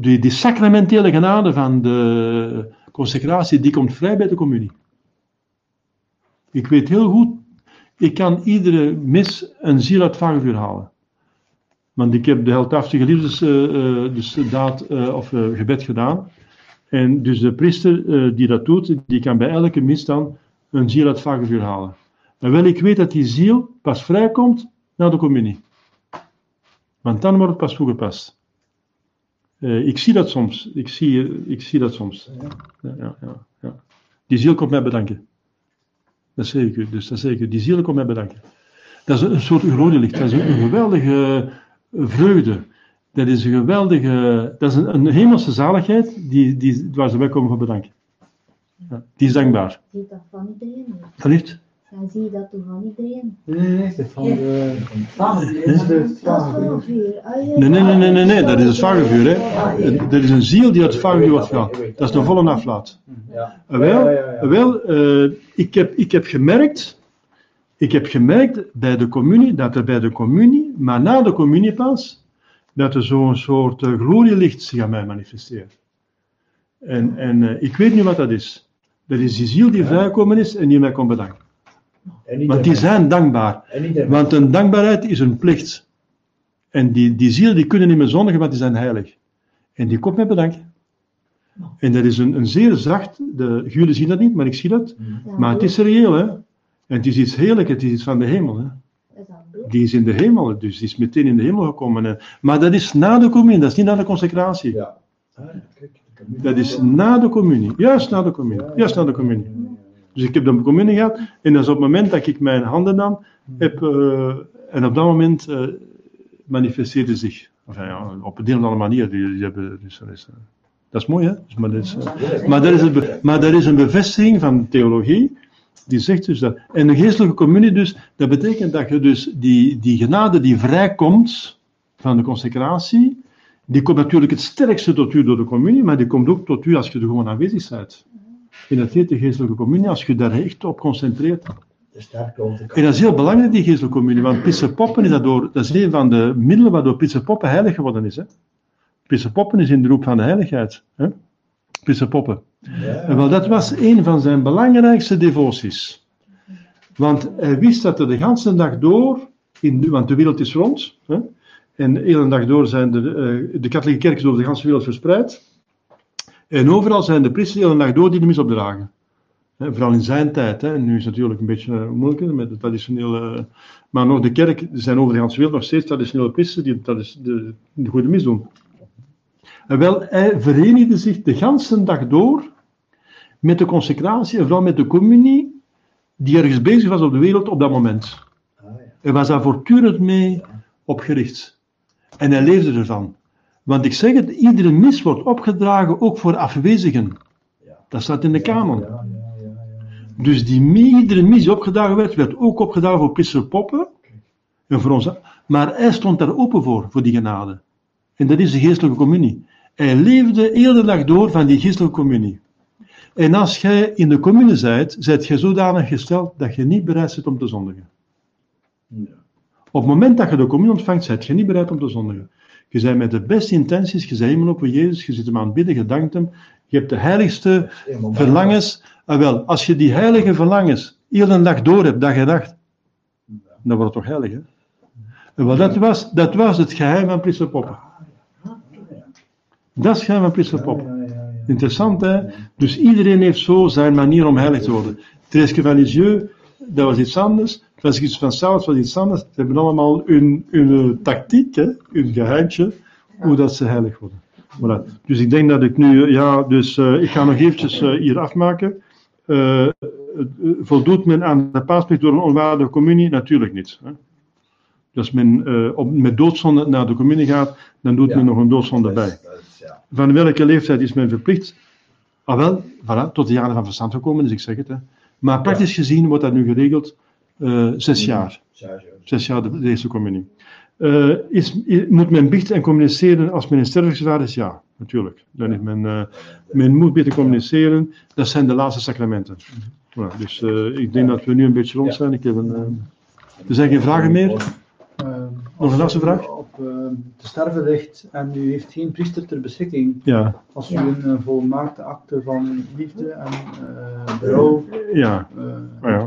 Speaker 1: die, die sacramentele genade van de consecratie, die komt vrij bij de communie. Ik weet heel goed, ik kan iedere mis een ziel uit het vagevuur halen. Want ik heb de heldhaftige liefdes, eh, eh, dus daad eh, of eh, gebed gedaan. En dus de priester die dat doet, die kan bij elke mis dan een ziel uit het vagevuur halen. En wel, ik weet dat die ziel pas vrijkomt na de communie. Want dan wordt het pas toegepast. Ik zie dat soms. Ik zie, ik zie dat soms. Ja, ja, ja, ja. Die ziel komt mij bedanken. Dat zeg ik u. Dus dat zeg ik u. Die ziel komt mij bedanken. Dat is een, soort glorielicht. Dat is een, geweldige vreugde. Dat is een geweldige... Dat is een, een hemelse zaligheid die, die, waar ze mij komen voor bedanken. Ja, die is dankbaar.
Speaker 6: Zie dat? Dan zie je dat toch van iedereen?
Speaker 2: Nee, nee, het is van de...
Speaker 5: Vagevuur.
Speaker 6: Dat vuur. Ah, ja,
Speaker 1: Nee, nee, nee, nee, nee, nee, dat is het
Speaker 6: ja,
Speaker 1: vagevuur. Hè.
Speaker 6: ja, ja.
Speaker 1: Er is een ziel die uit het vagevuur wordt gehaald. Dat is de volle aflaat.
Speaker 4: Ja.
Speaker 1: Ah, Wel,
Speaker 2: Ja, ja, ja.
Speaker 1: wel eh, ik, heb, ik heb gemerkt, ik heb gemerkt bij de communie, dat er bij de communie, maar na de communie pas, dat er zo'n soort uh, glorielicht zich aan mij manifesteert. En, en eh, ik weet niet wat dat is. Dat is die ziel die vrijgekomen is en die mij komt bedanken. Want die zijn dankbaar. Want een dankbaarheid is een plicht. En die, die zielen die kunnen niet meer zondigen, want die zijn heilig. En die komt mij bedanken. En dat is een, een zeer zacht, de, jullie zien dat niet, maar ik zie dat.
Speaker 6: Ja,
Speaker 1: Maar het is reëel, hè. En het is iets heerlijk, het is iets van de hemel, hè. Die is in de hemel, dus die is meteen in de hemel gekomen. Hè. Maar dat is na de communie, dat is niet na de consecratie.
Speaker 4: Ja. Ah.
Speaker 1: Dat is na de communie, juist na de communie, juist na de communie. Dus ik heb de communie gehad, en dat is op het moment dat ik mijn handen nam, heb, eh, en op dat moment eh, manifesteerde zich, enfin, ja, op een heel andere manier, die, hebben, dus, dat, is, eh, mooi, hè? Dus, maar, dat is, maar, dat is een maar dat is een bevestiging van theologie, die zegt dus dat. En de geestelijke communie dus, dat betekent dat je dus die, die genade die vrijkomt van de consecratie, die komt natuurlijk het sterkste tot u door de communie, maar die komt ook tot u als je er gewoon aanwezig bent. Heet de geestelijke communie, als je daar echt op concentreert.
Speaker 4: Komt
Speaker 1: En dat is heel belangrijk, die geestelijke communie, want Pisse Poppen is, daardoor, dat is een van de middelen waardoor Pisse Poppen heilig geworden is. Hè? Pisse Poppen is in de roep van de heiligheid. Hè? Pisse Poppen. En wel, dat was een van zijn belangrijkste devoties. Want hij wist dat er de hele dag door, in, want de wereld is rond, hè? en de hele dag door zijn de, eh, de katholieke kerk is over de hele wereld verspreid. En overal zijn de priesters de hele dag door die de mis opdragen. Vooral in zijn tijd. Hè. Nu is het natuurlijk een beetje eh, moeilijker met de traditionele. Maar nog de kerk, er zijn over de hele wereld nog steeds traditionele priesters die de, de goede mis doen. En wel, hij verenigde zich de hele dag door met de consecratie en vooral met de communie die ergens bezig was op de wereld op dat moment.
Speaker 4: Ah.
Speaker 1: Hij was daar voortdurend mee opgericht. En hij leefde ervan. Want ik zeg het, iedere mis wordt opgedragen ook voor afwezigen. Dat staat in de kanon. Dus die iedere mis die opgedragen werd, werd ook opgedragen voor Pisser Poppen. En voor ons, maar hij stond daar open voor, voor die genade. En dat is de geestelijke communie. Hij leefde heel de dag door van die geestelijke communie. En als jij in de commune bent, zijt je zodanig gesteld dat je niet bereid bent om te zondigen.
Speaker 4: Ja.
Speaker 1: Op het moment dat je de communie ontvangt, zijt je niet bereid om te zondigen. Je bent met de beste intenties, je bent helemaal op Jezus, je zit hem aan het bidden, je dankt hem. Je hebt de heiligste
Speaker 4: Een
Speaker 1: verlangens. En wel, als je die heilige verlangens heel de dag door hebt, dag en nacht, dan wordt het toch heilig, hè? En wat dat was, dat was het geheim van Priester Poppen. Dat is het geheim van Priester Poppen. Interessant, hè? Dus iedereen heeft zo zijn manier om heilig te worden. Thérèse van Lisieux, dat was iets anders. Franciscus van Sales was iets anders. Ze hebben allemaal hun, hun tactiek, hè? hun geheimtje, hoe dat ze heilig worden. Voilà. Dus ik denk dat ik nu, ja, dus eh, ik ga nog eventjes eh, hier afmaken. Eh, eh, voldoet men aan de paasplicht door een onwaardige communie? Natuurlijk niet. Hè? Dus als men eh, op, met doodzonde naar de communie gaat, dan doet
Speaker 4: Ja.
Speaker 1: men nog een doodzonde
Speaker 4: Dat
Speaker 1: bij.
Speaker 4: is- dat is- ja.
Speaker 1: Van welke leeftijd is men verplicht? Ah wel, voilà, tot de jaren van verstand gekomen, dus ik zeg het. Hè. Maar praktisch gezien wordt dat nu geregeld eh, zes jaar.
Speaker 4: Zes jaar.
Speaker 1: Zes jaar de, de eerste communie. Eh, is, moet men biechten en communiceren als men in sterfgevaar is? Ja, natuurlijk. Dan is men, eh, men moet biechten communiceren. Dat zijn de laatste sacramenten. Voilà, dus eh, ik denk dat we nu een beetje rond zijn. Ik heb een, eh, er zijn geen vragen meer?
Speaker 7: Eh,
Speaker 1: Nog een laatste vraag?
Speaker 7: Op eh, te sterven ligt en u heeft geen priester ter beschikking.
Speaker 1: Ja,
Speaker 7: Als u
Speaker 5: Ja.
Speaker 7: een eh, volmaakte akte van liefde en eh berouw.
Speaker 1: ja.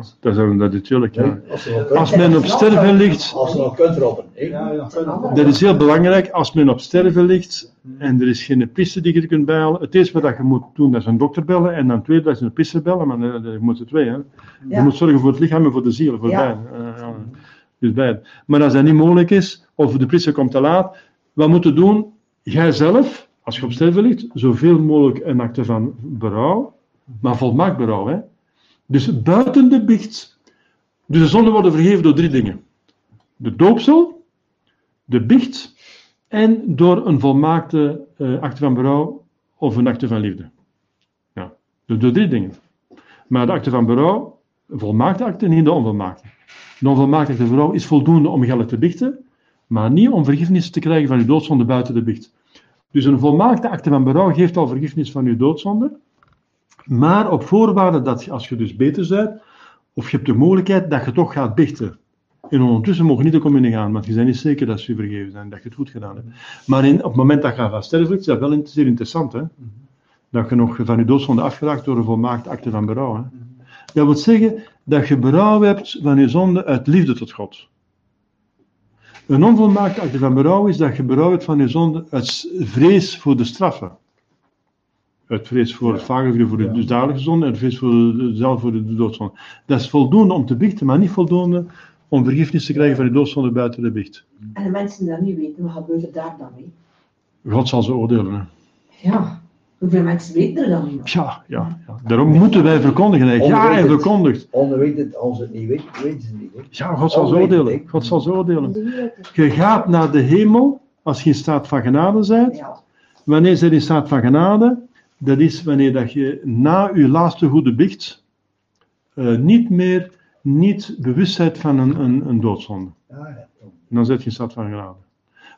Speaker 7: Eh,
Speaker 1: dat is, dat is natuurlijk. Ja.
Speaker 4: Als
Speaker 1: men op sterven ligt,
Speaker 4: Als je nog kunt robben. hè?
Speaker 7: ja, ja,
Speaker 1: Dat is heel belangrijk als men op sterven ligt en er is geen priester die je kunt bijhalen. Het eerste wat je moet doen, dat is een dokter bellen en dan tweede, dat is een priester bellen, maar eh, je moet er twee. Hè. Je
Speaker 5: Ja.
Speaker 1: moet zorgen voor het lichaam en voor de ziel, voor. Eh, ja. Dus. Maar als dat niet mogelijk is, of de priester komt te laat, wat moet je doen? Jijzelf, als je op sterven ligt, zoveel mogelijk een acte van berouw, maar volmaakt berouw. Hè. Dus buiten de biecht. Dus de zonden worden vergeven door drie dingen. De doopsel, de biecht en door een volmaakte eh, acte van berouw of een acte van liefde. Ja, door drie dingen. Maar de acte van berouw, een volmaakte acte, niet de onvolmaakte. De onvolmaakte acte van berouw is voldoende om geluk te biechten, maar niet om vergiffenis te krijgen van uw doodzonde buiten de biecht. Dus een volmaakte acte van berouw geeft al vergiffenis van uw doodzonde, maar op voorwaarde dat als je dus beter bent, of je hebt de mogelijkheid dat je toch gaat biechten. En ondertussen mogen niet de communie gaan, want je bent niet zeker dat ze vergeven zijn, dat je het goed gedaan hebt. Maar in, op het moment dat je gaat sterven, is dat wel zeer interessant. Hè? Dat je nog van je doodzonde afgeraakt door een volmaakte acte van berouw. Hè? Dat wil zeggen dat je berouw hebt van je zonde uit liefde tot God. Een onvolmaakte acte van berouw is dat je berouw hebt van je zonde uit vrees voor de straffen. Uit vrees voor het vagevuur, voor de dagelijkse zonde, en vrees voor de, zelf voor de doodzonde. Dat is voldoende om te biechten, maar niet voldoende om vergiffenis te krijgen van je doodzonde buiten de biecht.
Speaker 5: En de mensen die dat niet weten, wat gebeurt er daar dan mee?
Speaker 1: God zal ze oordelen. Hè.
Speaker 5: Ja, hoeveel mensen weten er dan niet?
Speaker 1: Ja, ja, ja. Daarom moeten wij verkondigen. hè. Ja, hij verkondigt.
Speaker 4: Onder weet het, als het niet weet, weten ze het niet. hè?
Speaker 1: Ja, God zal ze oordelen. God zal ze oordelen.
Speaker 6: De.
Speaker 1: Je gaat naar de hemel als je in staat van genade bent.
Speaker 5: Ja.
Speaker 1: Wanneer zij in staat van genade, dat is wanneer dat je na je laatste goede biecht eh, niet meer niet bewust bent van een, een, een doodzonde. En dan zit je in staat van genade.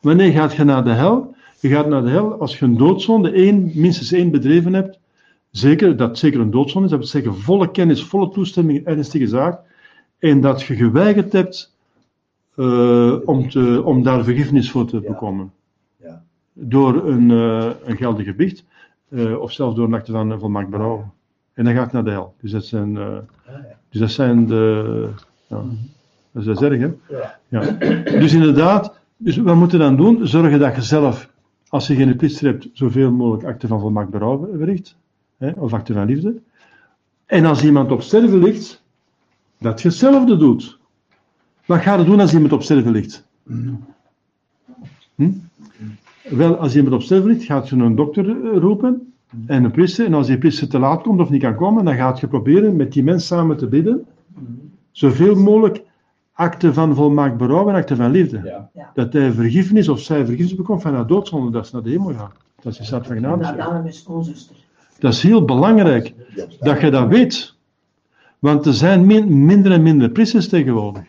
Speaker 1: Wanneer gaat je naar de hel? Je gaat naar de hel als je een doodzonde, één, minstens één bedreven hebt. Zeker, dat zeker een doodzonde is, dat wil zeggen volle kennis, volle toestemming, ernstige zaak. En dat je geweigerd hebt eh, om, te, om daar vergiffenis voor te bekomen.
Speaker 4: Ja.
Speaker 1: Door een, eh, een geldige biecht, eh, of zelfs door een acte van volmaakt berouw. En dan ga ik naar de hel. Dus dat zijn, eh,
Speaker 4: ja.
Speaker 1: dus dat zijn de. Ja, dat is erg, hè?
Speaker 4: Ja.
Speaker 1: Ja. Dus inderdaad, dus wat moet je dan doen? Zorgen dat je zelf, als je geen priester hebt, zoveel mogelijk acten van volmaakt berouw verricht. Hè, of acten van liefde. En als iemand op sterven ligt, dat je hetzelfde doet. Wat ga je doen als iemand op sterven ligt? Hm? Wel, als iemand op sterven ligt, gaat je een dokter eh, roepen en een priester. En als die priester te laat komt of niet kan komen, dan gaat je proberen met die mens samen te bidden. Zoveel mogelijk acten van volmaakt berouw en acten van liefde.
Speaker 4: Ja.
Speaker 1: Dat hij vergiffenis of zij vergiffenis bekomt van haar doodzonde, dat ze naar de hemel gaat. Dat is in staat van genade.
Speaker 5: dat
Speaker 1: is.
Speaker 5: dan is schoonzuster.
Speaker 1: Dat is heel belangrijk dat je dat weet. Want er zijn min- minder en minder priesters tegenwoordig.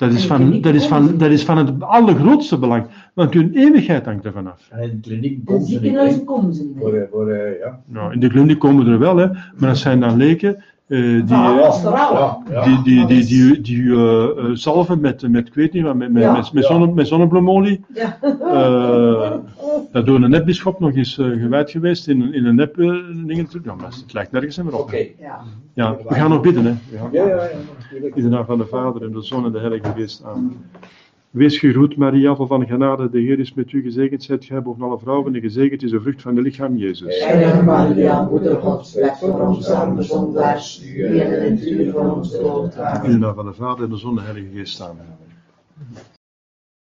Speaker 1: Dat is, van, dat, is van, dat is van het allergrootste belang. Want hun eeuwigheid hangt ervan af.
Speaker 4: En in de kliniek komen ze niet
Speaker 5: ziekenhuizen
Speaker 4: mee.
Speaker 5: komen ze niet
Speaker 4: Voor, eh, voor, eh, ja.
Speaker 1: Nou, in de kliniek komen er wel, hè, maar dat zijn dan leken die, eh,
Speaker 5: pastoraal.
Speaker 4: Ja, ja.
Speaker 1: die, die, die, die, die eh, eh, zalven met, met, ik weet niet wat, met, met,
Speaker 5: Ja.
Speaker 1: met, met,
Speaker 4: Ja.
Speaker 1: zonne, met zonnebloemolie.
Speaker 5: Ja.
Speaker 1: Eh, dat door een nepbischop nog is eh, gewijd geweest in, een- in een nep eh, dingen. Ja, maar het lijkt nergens meer op.
Speaker 4: Oké.
Speaker 5: Ja.
Speaker 1: Ja, we gaan nog bidden, hè.
Speaker 4: Ja, ja, ja, natuurlijk.
Speaker 1: In de naam van de Vader en de Zoon en de Heilige Geest. Amen. Wees gegroet, Maria, vol van genade. De Heer is met u gezegend. Zijt gij boven alle vrouwen en gezegend is de vrucht van de lichaam, Jezus.
Speaker 2: Heilige Maria, Moeder Gods, bid voor ons arme zondaars, nu en in het uur van onze dood.
Speaker 1: In de naam van de Vader en de Zoon en de Heilige Geest. Amen.